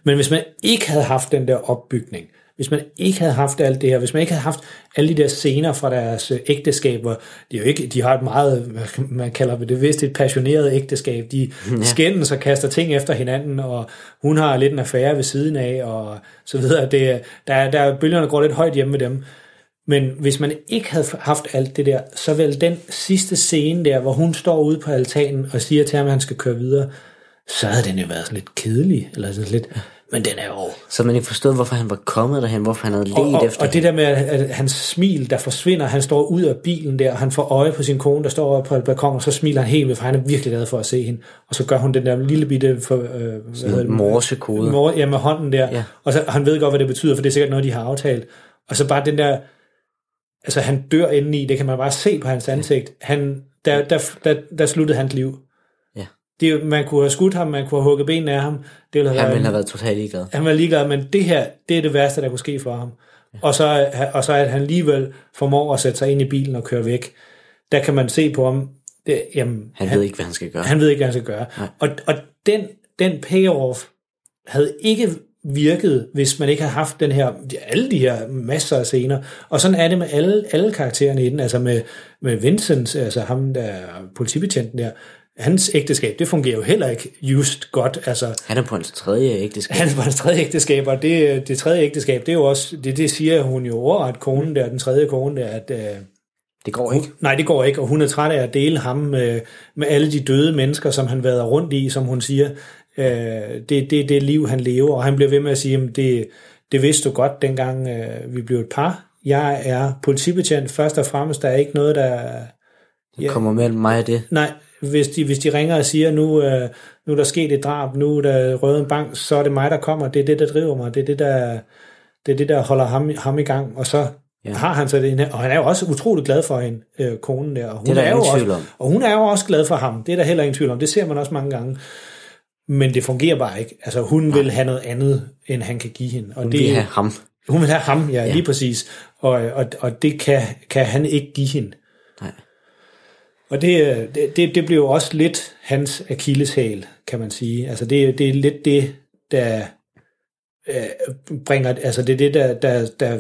Men hvis man ikke havde haft den der opbygning, hvis man ikke havde haft alt det her, hvis man ikke havde haft alle de der scener fra deres øh, ægteskaber, de, er jo ikke, de har et meget, hvad man kalder det, vist et passioneret ægteskab, de ja. skændes og kaster ting efter hinanden, og hun har lidt en affære ved siden af, og så videre. Det, der, der bølgerne går lidt højt hjemme med dem. Men hvis man ikke havde haft alt det der, så vil den sidste scene der, hvor hun står ude på altanen og siger til ham, at han skal køre videre, så havde den jo været sådan lidt kedelig, eller sådan lidt, men den er jo... Så man ikke forstod, hvorfor han var kommet derhen, hvorfor han havde let og, og, efter Og det der med, at hans smil, der forsvinder, han står ud af bilen der, han får øje på sin kone, der står oppe på et balkon, og så smiler han helt vildt, for han er virkelig glad for at se hende. Og så gør hun den der lille bitte... For, øh, morsekode. Mor, ja, med hånden der. Ja. Og så, han ved godt, hvad det betyder, for det er sikkert noget, de har aftalt. Og så bare den der... Altså, han dør indeni, det kan man bare se på hans ansigt. Han, der, der, der, der sluttede hans liv det, man kunne have skudt ham, man kunne have hugget benene af ham. Det ville have han ville have været totalt ligeglad. Han var ligeglad, men det her, det er det værste, der kunne ske for ham. Ja. Og, så, og så at han alligevel formår at sætte sig ind i bilen og køre væk. Der kan man se på ham, det, jamen, han, han ved ikke, hvad han skal gøre. Han ved ikke, hvad han skal gøre. Og, og den, den payoff havde ikke virket, hvis man ikke havde haft den her, alle de her masser af scener. Og sådan er det med alle, alle karaktererne i den, altså med, med Vincent, altså ham der politibetjenten der, hans ægteskab, det fungerer jo heller ikke just godt. Altså, han er på hans tredje ægteskab. Han er på hans tredje ægteskab, og det, det tredje ægteskab, det er jo også, det, det siger hun jo overret, konen der, den tredje kone der, at... Øh, det går ikke. Hun, nej, det går ikke, og hun er træt af at dele ham med, med alle de døde mennesker, som han vader rundt i, som hun siger. Øh, det, det, det liv, han lever, og han bliver ved med at sige, at det, det vidste du godt, dengang øh, vi blev et par. Jeg er politibetjent først og fremmest, der er ikke noget, der... Det kommer mellem mig og det. Nej, hvis de, hvis de ringer og siger, nu, øh, nu er der sket et drab, nu er der røget en bank, så er det mig, der kommer. Det er det, der driver mig. Det er det, der, det er det, der holder ham, ham i gang. Og så ja. har han så det, og han er jo også utrolig glad for hende, øh, konen der. Og hun det er der er jo også. Og hun er jo også glad for ham. Det er der heller ingen tvivl om. Det ser man også mange gange. Men det fungerer bare ikke. Altså hun ja. vil have noget andet, end han kan give hende. Og hun det, vil have ham. Hun vil have ham, ja, ja. lige præcis. Og, og, og det kan, kan han ikke give hende. Nej. Og det, det, det blev også lidt hans akilleshæl, kan man sige. Altså det, det er lidt det, der øh, bringer, altså det er det, der, der, der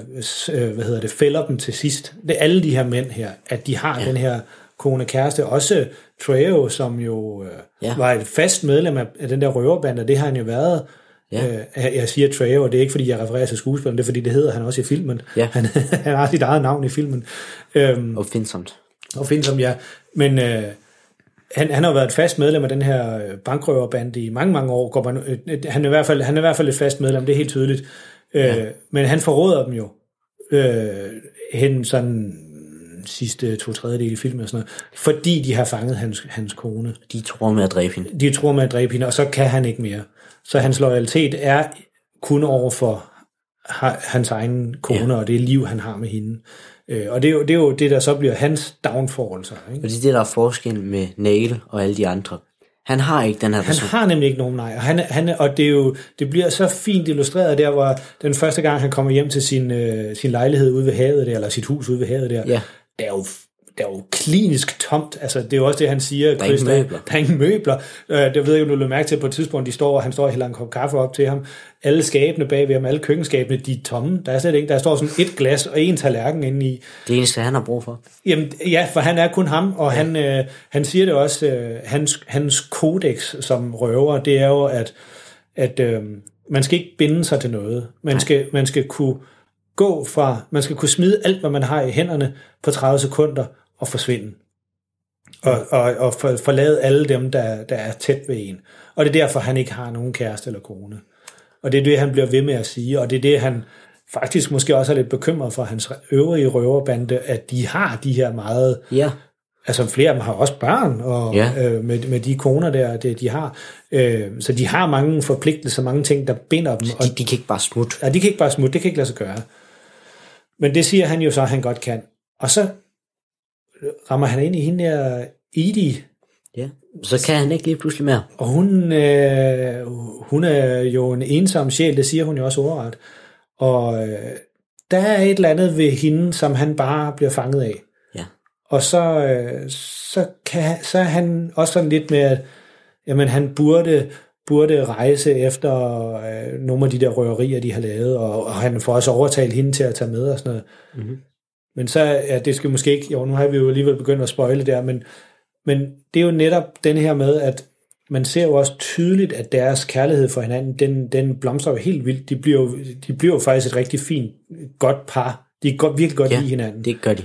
øh, hvad hedder det, fælder dem til sidst. Det er alle de her mænd her, at de har ja. den her kone kæreste. Også Trejo, som jo øh, ja. var et fast medlem af, den der røverbande, og det har han jo været. Ja. Øh, jeg siger Trejo, og det er ikke fordi, jeg refererer til skuespilleren, det er fordi, det hedder han også i filmen. Ja. Han, [LAUGHS] han har sit eget navn i filmen. Øhm, og. Og findsomt, ja. Men øh, han, han har været et fast medlem af den her øh, bankrøverbande i mange, mange år. Går man, øh, han, er i hvert fald, han er i hvert fald et fast medlem, det er helt tydeligt. Øh, ja. Men han forråder dem jo øh, hen sådan sidste to tredjedel i filmen og sådan noget, fordi de har fanget hans, hans kone. De tror med at dræbe hende. De tror med at dræbe hende, og så kan han ikke mere. Så hans loyalitet er kun over for hans egen kone, ja. og det liv, han har med hende. Øh, og det er, jo, det er jo det, der så bliver hans downfall. Så, ikke? Og det er det, der er forskel med Nail og alle de andre. Han har ikke den her person. Han har nemlig ikke nogen nej. Og, han, han, og det, er jo, det bliver så fint illustreret der, hvor den første gang, han kommer hjem til sin, øh, sin lejlighed ude ved havet der, eller sit hus ude ved havet der, ja. der er jo det er jo klinisk tomt. Altså, det er jo også det, han siger. Der er ingen møbler. Der er ingen møbler. Øh, det ved jeg, om du mærke til på et tidspunkt, de står, og han står og hælder en kop kaffe op til ham. Alle skabene bag ved ham, alle køkkenskabene, de er tomme. Der er slet ikke, der står sådan et glas og en tallerken inde i. Det eneste, han har brug for. Jamen, ja, for han er kun ham, og ja. han, øh, han siger det også, øh, hans, hans kodex som røver, det er jo, at, at øh, man skal ikke binde sig til noget. Man skal, man skal kunne gå fra, man skal kunne smide alt, hvad man har i hænderne på 30 sekunder, og forsvinde. Og, og, og for, forlade alle dem, der, der er tæt ved en. Og det er derfor, han ikke har nogen kæreste eller kone. Og det er det, han bliver ved med at sige, og det er det, han faktisk måske også er lidt bekymret for hans øvrige røverbande, at de har de her meget... Ja. Altså flere af dem har også børn, og Ja. øh, med, med de koner der, det, de har. Øh, så de har mange forpligtelser, mange ting, der binder dem. Og De, de kan ikke bare smutte. Ja, de kan ikke bare smutte, det kan ikke lade sig gøre. Men det siger han jo så, at han godt kan. Og så rammer han ind i hende der Edie, Ja. Så kan han ikke lige pludselig mere. og hun, øh, hun er jo en ensom sjæl, det siger hun jo også ordret. Og øh, der er et eller andet ved hende, som han bare bliver fanget af. Ja. Og så, øh, så, kan, så er han også sådan lidt med, at jamen, han burde, burde rejse efter øh, nogle af de der røverier, de har lavet, og, og han får også overtalt hende til at tage med og sådan noget. Mhm. Men så, ja, det skal måske ikke, jo, nu har vi jo alligevel begyndt at spoile der, men, men det er jo netop den her med, at man ser jo også tydeligt, at deres kærlighed for hinanden, den, den blomstrer jo helt vildt. De bliver, jo, de bliver jo faktisk et rigtig fint, godt par. De kan godt, virkelig godt Ja, lide hinanden. det gør de.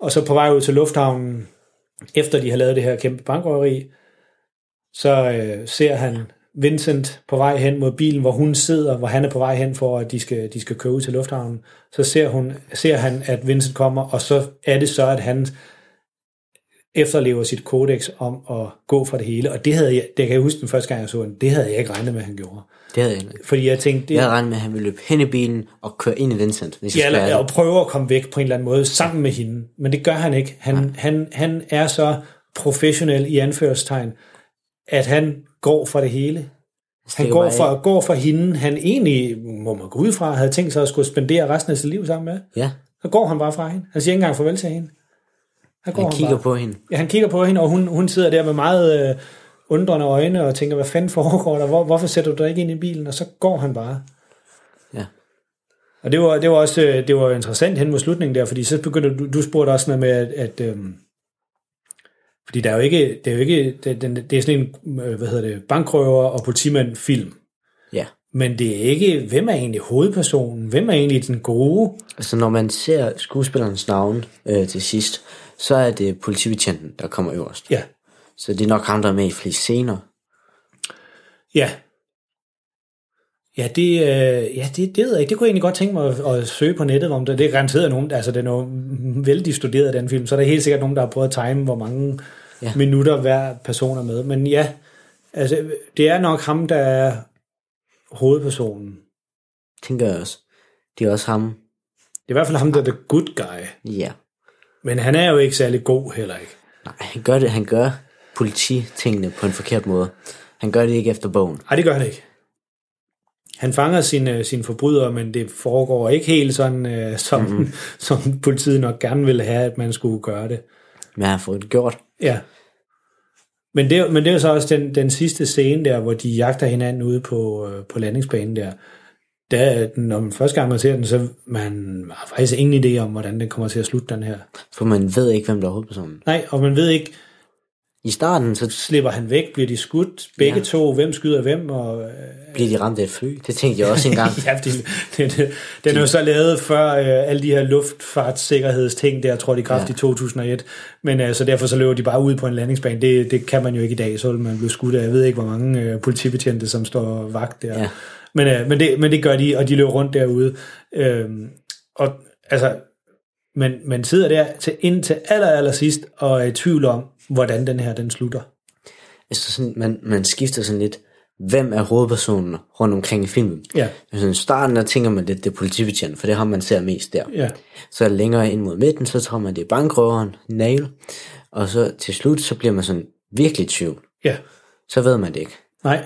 Og så på vej ud til lufthavnen, efter de har lavet det her kæmpe bankrøveri, så øh, ser han Vincent på vej hen mod bilen, hvor hun sidder, hvor han er på vej hen for, at de skal, de skal køre ud til lufthavnen. Så ser, hun, ser han, at Vincent kommer, og så er det så, at han efterlever sit kodex om at gå fra det hele. Og det havde jeg, det kan jeg huske den første gang, jeg så den, det havde jeg ikke regnet med, at han gjorde. Det havde jeg ikke. Fordi jeg tænkte, det, Jeg havde regnet med, at han ville løbe hen i bilen og køre ind i Vincent. Hvis Ja, eller, og prøver at komme væk på en eller anden måde sammen med hende. Men det gør han ikke. Han, han, han er så professionel i anførstegn, at han går for det hele. Han Stikker går for, af. går for hende, han egentlig, må man gå ud fra, havde tænkt sig at skulle spendere resten af sit liv sammen med. Ja, Så går han bare fra hende. Han siger ikke engang farvel til hende. Han, går han kigger bare. på hende. Ja, han kigger på hende, og hun, hun sidder der med meget øh, undrende øjne og tænker, hvad fanden foregår der? Hvor, hvorfor sætter du dig ikke ind i bilen? Og så går han bare. Ja. Og det var, det var også øh, det var interessant hen mod slutningen der, fordi så begynder du, du spurgte også noget med, at, at øhm, fordi der er jo ikke, det er jo ikke, det, den, det er sådan en, øh, hvad hedder det, bankrøver og politimand film. Ja. Men det er ikke, hvem er egentlig hovedpersonen? Hvem er egentlig den gode? Altså når man ser skuespillerens navn øh, til sidst, så er det politibetjenten, der kommer øverst. Ja. Så det er nok ham, der er med i flest scener. Ja. Ja, det, øh, ja det, det ved jeg ikke. Det kunne jeg egentlig godt tænke mig at, at søge på nettet om det. Det er garanteret nogen, altså den er jo vældig studeret, den film, så der er helt sikkert nogen, der har prøvet at time, hvor mange Ja. minutter hver person er med. Men ja, altså det er nok ham, der er hovedpersonen. Tænker jeg også. Det er også ham. Det er i hvert fald ham, der er the good guy. Ja. Men han er jo ikke særlig god heller ikke. Nej, han gør det. Han gør polititingene på en forkert måde. Han gør det ikke efter bogen. Nej, det gør han ikke. Han fanger sine, sine forbrydere, men det foregår ikke helt sådan, øh, som, Mhm. mm-hmm. [LAUGHS] som politiet nok gerne ville have, at man skulle gøre det. Men han har fået det gjort. Ja. Men det, men det er jo så også den, den sidste scene der, hvor de jagter hinanden ude på, øh, på landingsbanen der. Der, når man første gang man ser den, så man har faktisk ingen idé om, hvordan den kommer til at slutte, den her. For man ved ikke, hvem der er hovedpersonen. Nej, og man ved ikke, I starten, så slipper han væk, bliver de skudt, begge Ja. to, hvem skyder hvem, og øh, bliver de ramt af et fly. Det tænkte jeg også engang. [LAUGHS] ja, det, det, det, den er jo så lavet før øh, alle de her luftfartssikkerhedsting, der tror de kraft Ja. i 2001. Men øh, så derfor så løber de bare ud på en landingsbane. Det, det kan man jo ikke i dag, så vil man blive skudt af. Jeg ved ikke, hvor mange øh, politibetjente, som står vagt der. Ja. Men, øh, men, det, men det gør de, og de løber rundt derude. Øhm, og altså, men man sidder der til, indtil aller, aller sidst og er i tvivl om, hvordan den her den slutter. Altså sådan, man, man skifter sådan lidt, hvem er hovedpersonen rundt omkring i filmen. Ja. Altså, i starten, der tænker man lidt, det er politibetjent, for det har man ser mest der. Ja. Så længere ind mod midten, så tror man, det er bankrøveren, Nail. Og så til slut, så bliver man sådan virkelig i tvivl. Ja. Så ved man det ikke. Nej,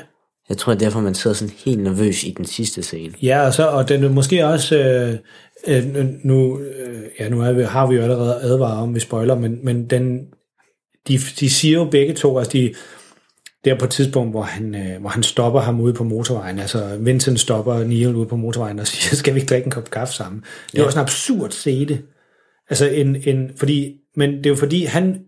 Jeg tror, det er derfor, man sidder sådan helt nervøs i den sidste scene. Ja, og, så, og den er måske også, øh, øh, nu, øh, ja, nu er vi, har vi jo allerede advaret om, vi spoiler, men, men den, de, de siger jo begge to, altså de, der på et tidspunkt, hvor han, øh, hvor han stopper ham ude på motorvejen, altså Vincent stopper Neil ude på motorvejen og [LAUGHS] siger, skal vi ikke drikke en kop kaffe sammen? Det er Ja. jo sådan en absurd scene. Altså en, en, fordi, men det er jo fordi, han,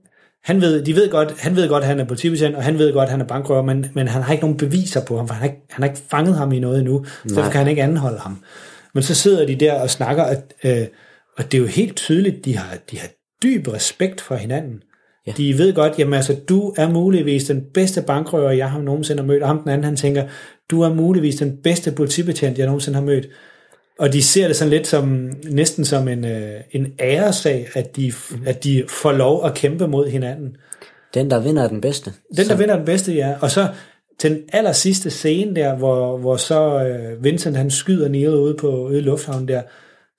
han ved, de ved godt, han ved godt, at han er politibetjent, og han ved godt, at han er bankrøver, men, men han har ikke nogen beviser på ham, for han har ikke, han har ikke fanget ham i noget endnu, så derfor kan han ikke anholde ham. Men så sidder de der og snakker, at, øh, og det er jo helt tydeligt, de har, de har dyb respekt for hinanden. Ja. De ved godt, jamen altså, du er muligvis den bedste bankrøver, jeg har nogensinde har mødt, og ham den anden, han tænker, du er muligvis den bedste politibetjent, jeg nogensinde har mødt. Og de ser det sådan lidt som, næsten som en, øh, en æresag, at de, at de får lov at kæmpe mod hinanden. Den, der vinder, er den bedste. Den, der vinder den bedste, ja. Og så til den aller sidste scene der, hvor, hvor så øh, Vincent han skyder Neil ude på ude i lufthavnen der,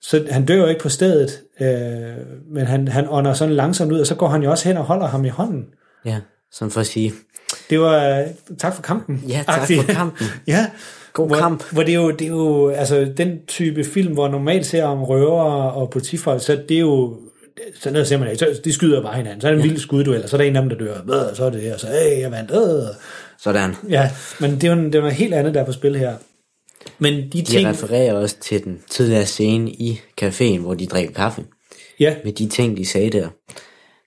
så han dør jo ikke på stedet, øh, men han, han ånder sådan langsomt ud, og så går han jo også hen og holder ham i hånden. Ja, som for at sige, Det var, øh, tak for kampen. ja, tak Agtigt. for kampen. [LAUGHS] ja. God hvor, kamp. Hvor det er jo, det er jo altså, den type film, hvor normalt ser om røver og politifolk, så det er jo, så noget ser man ikke, så de skyder bare hinanden. Så er det en ja. vild skudduel, og så er der en af dem, der dør. Så er det her, så hey, jeg vandt. Øh. Sådan. Ja, men det er jo det er noget helt andet, der er på spil her. Men de De ting... refererer også til den tidligere scene i caféen, hvor de drikker kaffe. Ja. Med de ting, de sagde der.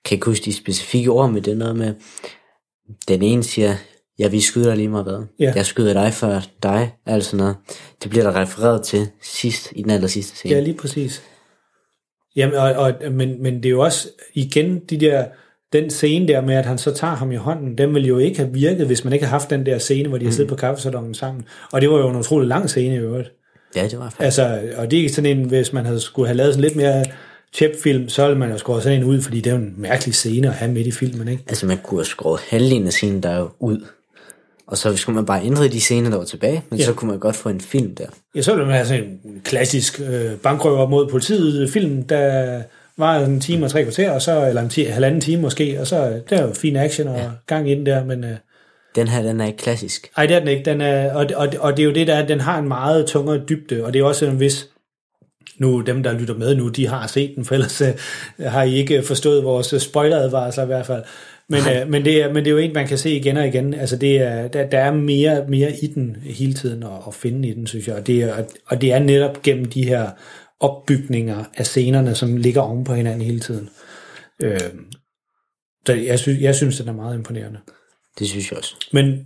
Kan ikke huske de specifikke ord, men det er noget med, den ene siger, ja, vi skyder lige meget hvad. Ja. Jeg skyder dig før dig, altså noget. Det bliver der refereret til sidst, i den aller sidste scene. Ja, lige præcis. Jamen, og, og, men, men det er jo også igen de der, den scene der med, at han så tager ham i hånden, den ville jo ikke have virket, hvis man ikke havde haft den der scene, hvor de har siddet på kaffesalongen sammen. Og det var jo en utrolig lang scene i øvrigt. Ja, det var faktisk. Altså, og det er ikke sådan en, hvis man havde skulle have lavet sådan lidt mere chip-film, så ville man jo skåret sådan en ud, fordi det er jo en mærkelig scene at have midt i filmen, ikke? Altså, man kunne have skåret halvdelen af scenen der jo ud. Og så skulle man bare ændre de scener, der var tilbage, men Ja. så kunne man godt få en film der. Ja, så ville man have sådan en klassisk øh, bankrøver mod politiet film, der var en time og tre kvarter, og så, eller en ti, halvanden time måske, og så der er jo fin action og ja. gang i den der, men øh, Den her, den er ikke klassisk. ej, det er den ikke. Den er, og, og, og det er jo det, der er, den har en meget tungere dybde, og det er også en vis, nu dem, der lytter med nu, de har set den, for ellers øh, har I ikke forstået vores øh, spoileradvarsler i hvert fald. Men, øh, men, det er, men det er jo en, man kan se igen og igen. Altså det er, der, der er mere, mere i den hele tiden at, at finde i den, synes jeg. Og det, er, og det er netop gennem de her opbygninger af scenerne, som ligger oven på hinanden hele tiden. Øh, så jeg synes, jeg synes, den er meget imponerende. Det synes jeg også. Men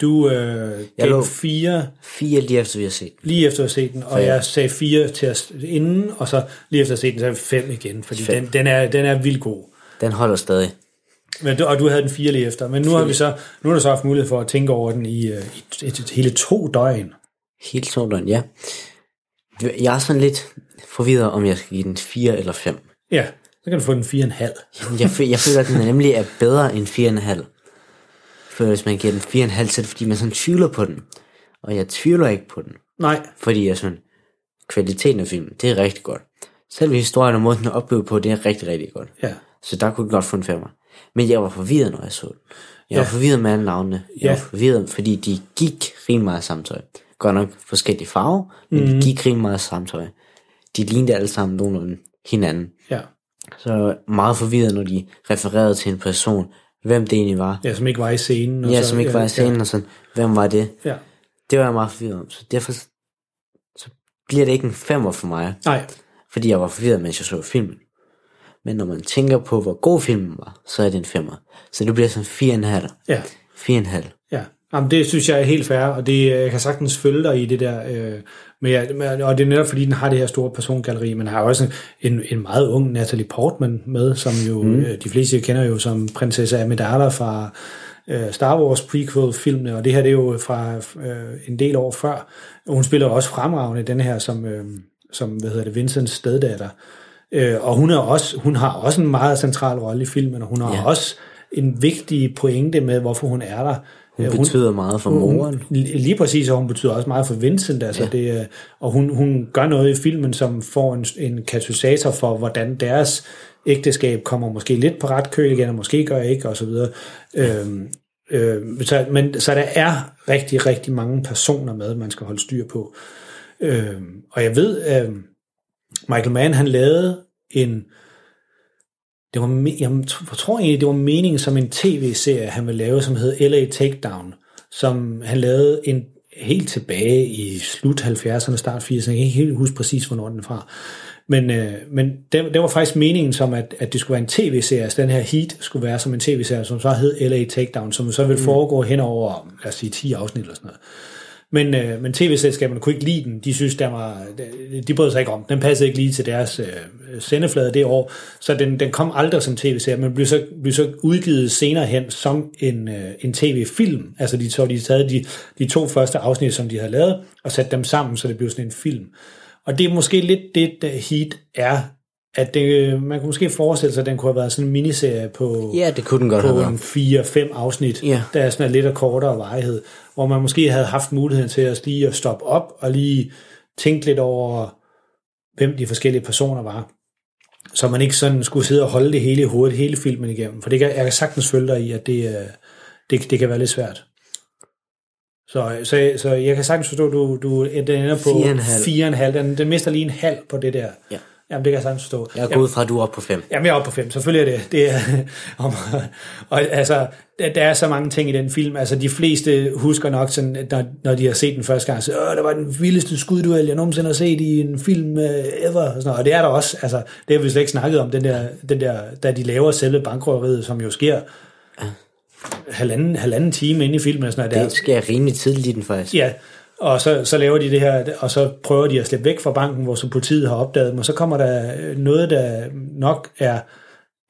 du øh, gav lå- fire Fire lige efter vi har set den. lige efter at have set den, og Ja. jeg sagde fire til os inden, og så lige efter at have set den, så jeg fem igen, fordi Fem. den, den, er, den er vildt god. Den holder stadig. Men, du- og du havde den fire lige efter, men nu har vi så nu har du så haft mulighed for at tænke over den i, øh, i et, et, hele to døgn. Helt sådan, ja. Jeg er sådan lidt forvirret, om jeg skal give den 4 eller 5. Ja, så kan du få den fire og en halv. Jeg, fø- jeg føler, at den nemlig er bedre end 4,5. For hvis man giver den 4,5, så er det fordi, man sådan tvivler på den. Og jeg tvivler ikke på den. Nej, Fordi jeg sådan, kvaliteten af filmen, det er rigtig godt. Selve historien og måden, den er opbygget på, det er rigtig, rigtig godt. ja. Så der kunne jeg godt få en femmer. Men jeg var forvirret, når jeg så den. Jeg var Ja. forvirret med alle navnene. Jeg Ja. var forvirret, fordi de gik rimelig meget samme tøj. Godt nok forskellige farver, men Mhm. de gik rimelig meget samme tøj. De lignede alle sammen nogenlunde hinanden. Ja. Så jeg var meget forvirret, når de refererede til en person, hvem det egentlig var. ja, som ikke var i scenen. Og Ja, så, som ikke var i scenen, og sådan, hvem var det? Ja. Det var jeg meget forvirret om. Så derfor så bliver det ikke en femmer for mig, Nej, fordi jeg var forvirret, mens jeg så filmen. Men når man tænker på, hvor god filmen var, så er det en femmer. Så det bliver sådan 4,5. ja. 4,5. Ja, Jamen, det synes jeg er helt fair, og det, jeg kan sagtens følge dig i det der. Øh, men- og det er netop fordi, den har det her store persongalleri, men har også en, en meget ung Natalie Portman med, som jo mm. øh, de fleste kender jo som prinsesse Amidala fra øh, Star Wars prequel-filmene, og det her det er jo fra øh, en del år før. Hun spiller også fremragende den her som, øh, som hvad hedder det, Vincents steddatter. Øh, og hun, er også, hun har også en meget central rolle i filmen, og hun har ja. Ja. også en vigtig pointe med, hvorfor hun er der. Hun Øh, betyder meget for moren. Hun, lige præcis, og hun betyder også meget for Vincent. Altså ja. det, øh, og hun, hun gør noget i filmen, som får en, en katalysator for, hvordan deres ægteskab kommer måske lidt på ret køl igen, og måske gør ikke, og så videre. Øhm, øh, så, men, så der er rigtig, rigtig mange personer med, man skal holde styr på. Øhm, og jeg ved, øh, Michael Mann, han lavede en, det var, jeg tror egentlig, det var meningen som en tv-serie, han ville lave, som hed LA Takedown, som han lavede en helt tilbage i slut 70'erne, start 80'erne, jeg kan ikke helt huske præcis, hvornår den er fra. Men, øh, men det, det var faktisk meningen som, at, at det skulle være en tv-serie, altså den her Heat skulle være som en tv-serie, som så hed LA Takedown, som så ville foregå hen over, lad os sige, 10 afsnit eller sådan noget. Men, øh, men tv-selskaberne kunne ikke lide den. De synes, der var, de brød sig ikke om. Den passede ikke lige til deres øh, sendeflade det år. Så den, den kom aldrig som tv-serie, men blev så, blev så udgivet senere hen som en, øh, en tv-film. Altså de, så de taget de, de to første afsnit, som de havde lavet, og sat dem sammen, så det blev sådan en film. Og det er måske lidt det, der Heat er at det, man kunne måske forestille sig, at den kunne have været sådan en miniserie på, ja, det kunne den godt på have en 4-5 afsnit, ja. der er sådan lidt af kortere varighed, hvor man måske havde haft muligheden til at lige at stoppe op og lige tænke lidt over, hvem de forskellige personer var. Så man ikke sådan skulle sidde og holde det hele i hovedet, hele filmen igennem. For det kan, jeg kan sagtens følge dig i, at det, det, det kan være lidt svært. Så, så, så jeg kan sagtens forstå, at du, du den ender på 4,5. Den, den mister lige en halv på det der. Ja. Jamen, det kan jeg sagtens forstå. Jeg er gået fra, at du er oppe på 5. Jamen, jeg er oppe på 5. Selvfølgelig er det. det er, [LAUGHS] om, og altså, der, der er så mange ting i den film. Altså, de fleste husker nok, sådan, når, når de har set den første gang, så Åh, der var den vildeste skudduel, jeg nogensinde har set i en film uh, ever. Og, sådan og det er der også. Altså, det har vi slet ikke snakket om, den der, den der, da de laver selve bankrøveriet, som jo sker ja. halvanden, halvanden time inde i filmen. Og sådan noget. Det sker rimelig tidligt i den faktisk. Ja, og så, så laver de det her, og så prøver de at slippe væk fra banken, hvor så politiet har opdaget dem, og så kommer der øh, noget, der nok er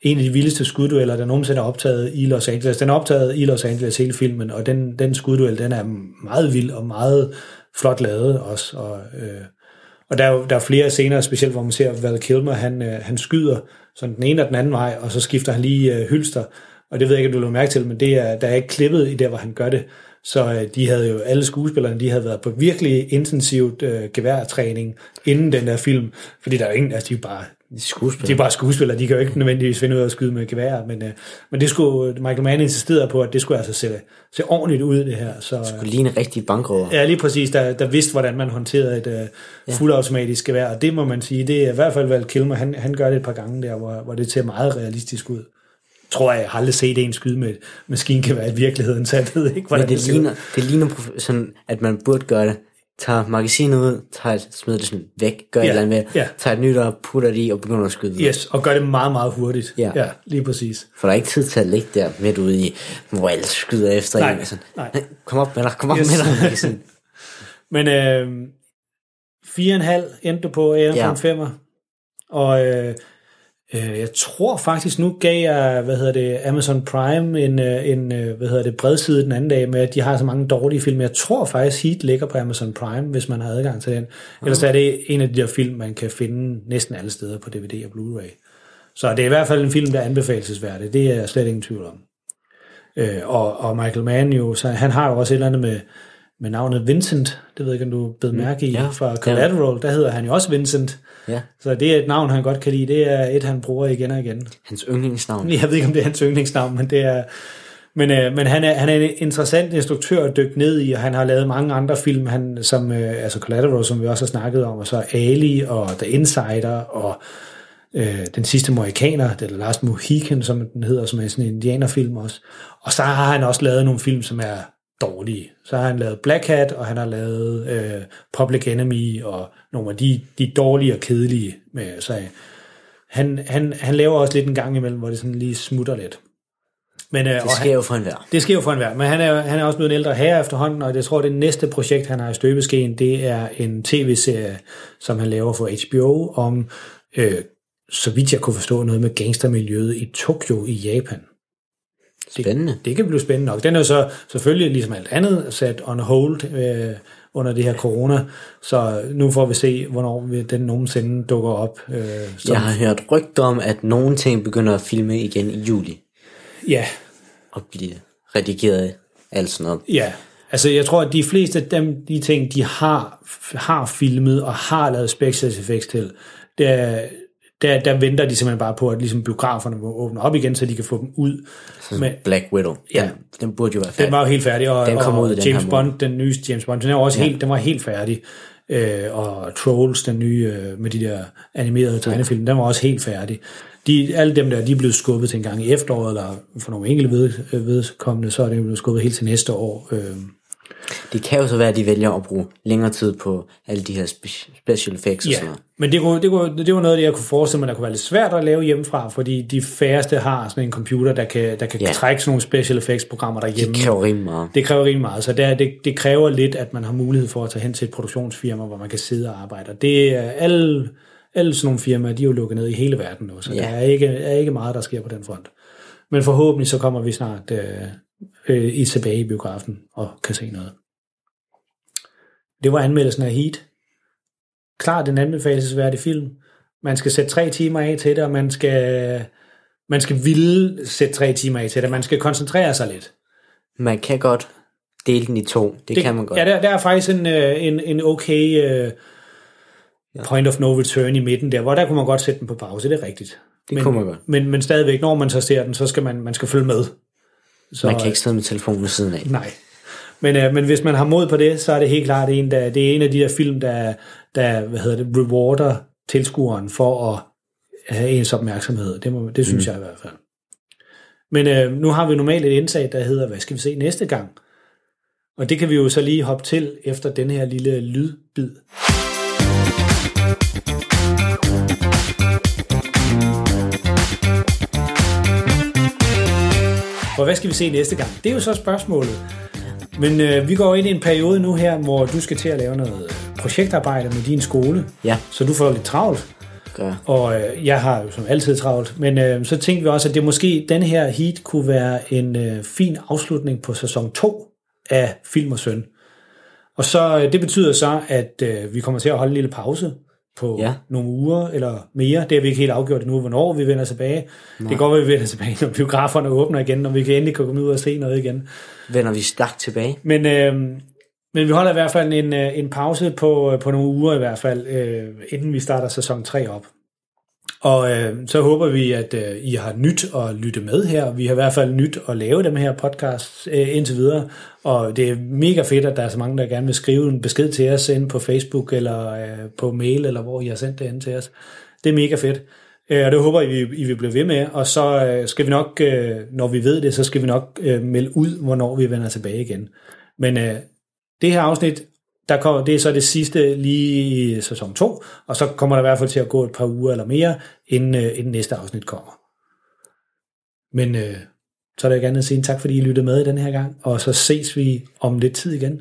en af de vildeste skuddueller, der nogensinde er optaget i Los Angeles. Den er optaget i Los Angeles hele filmen, og den, den skudduel, den er meget vild og meget flot lavet også. Og, øh, og der, er, der er flere scener, specielt hvor man ser Val Kilmer, han, øh, han skyder sådan den ene og den anden vej, og så skifter han lige øh, hylster. Og det ved jeg ikke, om du vil mærke til, men det er, der er ikke klippet i der, hvor han gør det. Så øh, de havde jo, alle skuespillerne, de havde været på virkelig intensivt øh, geværtræning inden den der film, fordi der er jo ingen, altså de er bare skuespillere. De er bare skuespillere, de kan jo ikke nødvendigvis finde ud af at skyde med gevær, men, øh, men det skulle, Michael Mann insisterede på, at det skulle altså se, se ordentligt ud, det her. Så, det skulle ligne rigtig bankrøver. Ja, lige præcis, der, der vidste, hvordan man håndterede et øh, ja. fuldautomatisk gevær, og det må man sige, det er i hvert fald Val Kilmer, han, han gør det et par gange der, hvor, hvor det ser meget realistisk ud tror jeg, jeg har aldrig set en skyde med et maskingevær i virkeligheden, så jeg ved ikke, hvordan Men det, det ligner, det ligner sådan, at man burde gøre det. Tager magasinet ud, tager, smider det sådan væk, gør ja, et eller andet med, ja. tager et nyt og putter det i og begynder at skyde. Yes, og gør det meget, meget hurtigt. Ja. ja lige præcis. For der er ikke tid til at ligge der midt ude i, hvor alle skyder efter nej, en. Sådan, nej. Kom op med dig, kom op yes. med dig. Sådan. [LAUGHS] Men øh, 4,5 endte du på, Aaron ja. femmer. Og øh, jeg tror faktisk, nu gav jeg, hvad hedder det, Amazon Prime en, en hvad hedder det, bredside den anden dag med, at de har så mange dårlige film. Jeg tror faktisk, Heat ligger på Amazon Prime, hvis man har adgang til den. Ellers er det en af de der film, man kan finde næsten alle steder på DVD og Blu-ray. Så det er i hvert fald en film, der er anbefalesværdig. Det er jeg slet ingen tvivl om. Og, og Michael Mann jo, så han har jo også et eller andet med, med navnet Vincent, det ved jeg ikke, om du blev mærke i, ja, fra Collateral, der hedder han jo også Vincent. Ja. Så det er et navn, han godt kan lide. Det er et, han bruger igen og igen. Hans yndlingsnavn. [LAUGHS] Jeg ved ikke, om det er hans yndlingsnavn, men det er... Men, øh, men han, er, han er en interessant instruktør at dykke ned i, og han har lavet mange andre film, han, som, øh, altså Collateral, som vi også har snakket om, og så Ali og The Insider, og øh, Den sidste Mohikaner, det er Last Mohican, som den hedder, som er sådan en indianerfilm også. Og så har han også lavet nogle film, som er dårlige. Så har han lavet Black Hat, og han har lavet øh, Public Enemy, og nogle af de, de dårlige og kedelige. Med, så han, han, han laver også lidt en gang imellem, hvor det sådan lige smutter lidt. Men, øh, det sker han, jo for enhver. Det sker jo for enhver, men han er, han er også blevet en ældre herre efterhånden, og jeg tror, at det næste projekt, han har i støbeskeen, det er en tv-serie, som han laver for HBO, om, øh, så vidt jeg kunne forstå, noget med gangstermiljøet i Tokyo i Japan. Spændende. Det, det kan blive spændende nok. Den er jo så selvfølgelig, ligesom alt andet, sat on hold øh, under det her corona, så nu får vi se, hvornår den nogensinde dukker op. Øh, som... Jeg har hørt rygter om, at nogle ting begynder at filme igen i juli. Ja. Og blive redigeret alt sådan noget. Ja, altså jeg tror, at de fleste af dem, de ting, de har, har filmet og har lavet special effects til, det er, der, der venter de simpelthen bare på, at ligesom biograferne må åbne op igen, så de kan få dem ud. Med, Black Widow, ja, den, den burde jo være færdig. Den var jo helt færdig, og, den kom og ud den James Bond, den nye James Bond, den er også ja. helt, den var helt færdig. Øh, og Trolls, den nye øh, med de der animerede tegnefilm, den var også helt færdig. De, alle dem der, de er blevet skubbet til en gang i efteråret, eller for nogle enkelte ved, vedkommende, så er det blevet skubbet helt til næste år. Øh. Det kan jo så være, at de vælger at bruge længere tid på alle de her spe- special effects og Ja, sådan noget. men det, kunne, det, kunne, det var noget, jeg kunne forestille mig, der kunne være lidt svært at lave hjemmefra, fordi de færreste har sådan en computer, der kan, der kan Ja. trække sådan nogle special effects programmer derhjemme. Det kræver rimelig meget. Det kræver rimelig meget, så det, det, det kræver lidt, at man har mulighed for at tage hen til et produktionsfirma, hvor man kan sidde og arbejde. Og det er alle, alle sådan nogle firmaer, de er jo lukket ned i hele verden nu, så Ja. der er ikke, er ikke meget, der sker på den front. Men forhåbentlig så kommer vi snart øh, øh, i tilbage i biografen og kan se noget. Det var anmeldelsen af Heat. Klart en anbefalesværdig film. Man skal sætte tre timer af til det, og man skal, man skal ville sætte tre timer af til det. Man skal koncentrere sig lidt. Man kan godt dele den i to. Det, det kan man godt. Ja, der, der er faktisk en, øh, en, en okay uh, point of no return i midten der, hvor der kunne man godt sætte den på pause, det er rigtigt. Det men, kunne man godt. Men, men stadigvæk, når man så ser den, så skal man, man skal følge med. Så, man kan ikke sidde med telefonen ved siden af. Nej. Men, øh, men hvis man har mod på det, så er det helt klart en, der, det er en af de der film, der, der hvad hedder det, rewarder tilskueren for at have ens opmærksomhed. Det, må, det synes mm. jeg i hvert fald. Men øh, nu har vi normalt et indsag, der hedder, hvad skal vi se næste gang? Og det kan vi jo så lige hoppe til efter den her lille lydbid. For hvad skal vi se næste gang? Det er jo så spørgsmålet. Men øh, vi går ind i en periode nu her, hvor du skal til at lave noget øh, projektarbejde med din skole. Ja. Så du får lidt travlt. Gør. Og øh, jeg har jo som altid travlt. Men øh, så tænkte vi også, at det måske, den her heat kunne være en øh, fin afslutning på sæson 2 af Film og Søn. Og så øh, det betyder så, at øh, vi kommer til at holde en lille pause på Ja. nogle uger eller mere. Det har vi ikke helt afgjort endnu, hvornår vi vender tilbage. Nej. Det kan være, at vi vender tilbage, når biograferne åbner igen, når vi kan endelig komme ud og se noget igen. Vender vi stærkt tilbage. Men, øh, men vi holder i hvert fald en, øh, en pause på, på nogle uger i hvert fald, øh, inden vi starter sæson 3 op. Og øh, så håber vi, at øh, I har nyt at lytte med her. Vi har i hvert fald nyt at lave dem her podcast øh, indtil videre. Og det er mega fedt, at der er så mange, der gerne vil skrive en besked til os inde på Facebook eller øh, på mail, eller hvor I har sendt det ind til os. Det er mega fedt. Øh, og det håber I, I vil blive ved med. Og så øh, skal vi nok, øh, når vi ved det, så skal vi nok øh, melde ud, hvornår vi vender tilbage igen. Men øh, det her afsnit, der kommer, det er så det sidste lige i sæson 2, og så kommer der i hvert fald til at gå et par uger eller mere, inden, øh, inden næste afsnit kommer. Men øh, så er der ikke andet at sige en tak, fordi I lyttede med i den her gang, og så ses vi om lidt tid igen.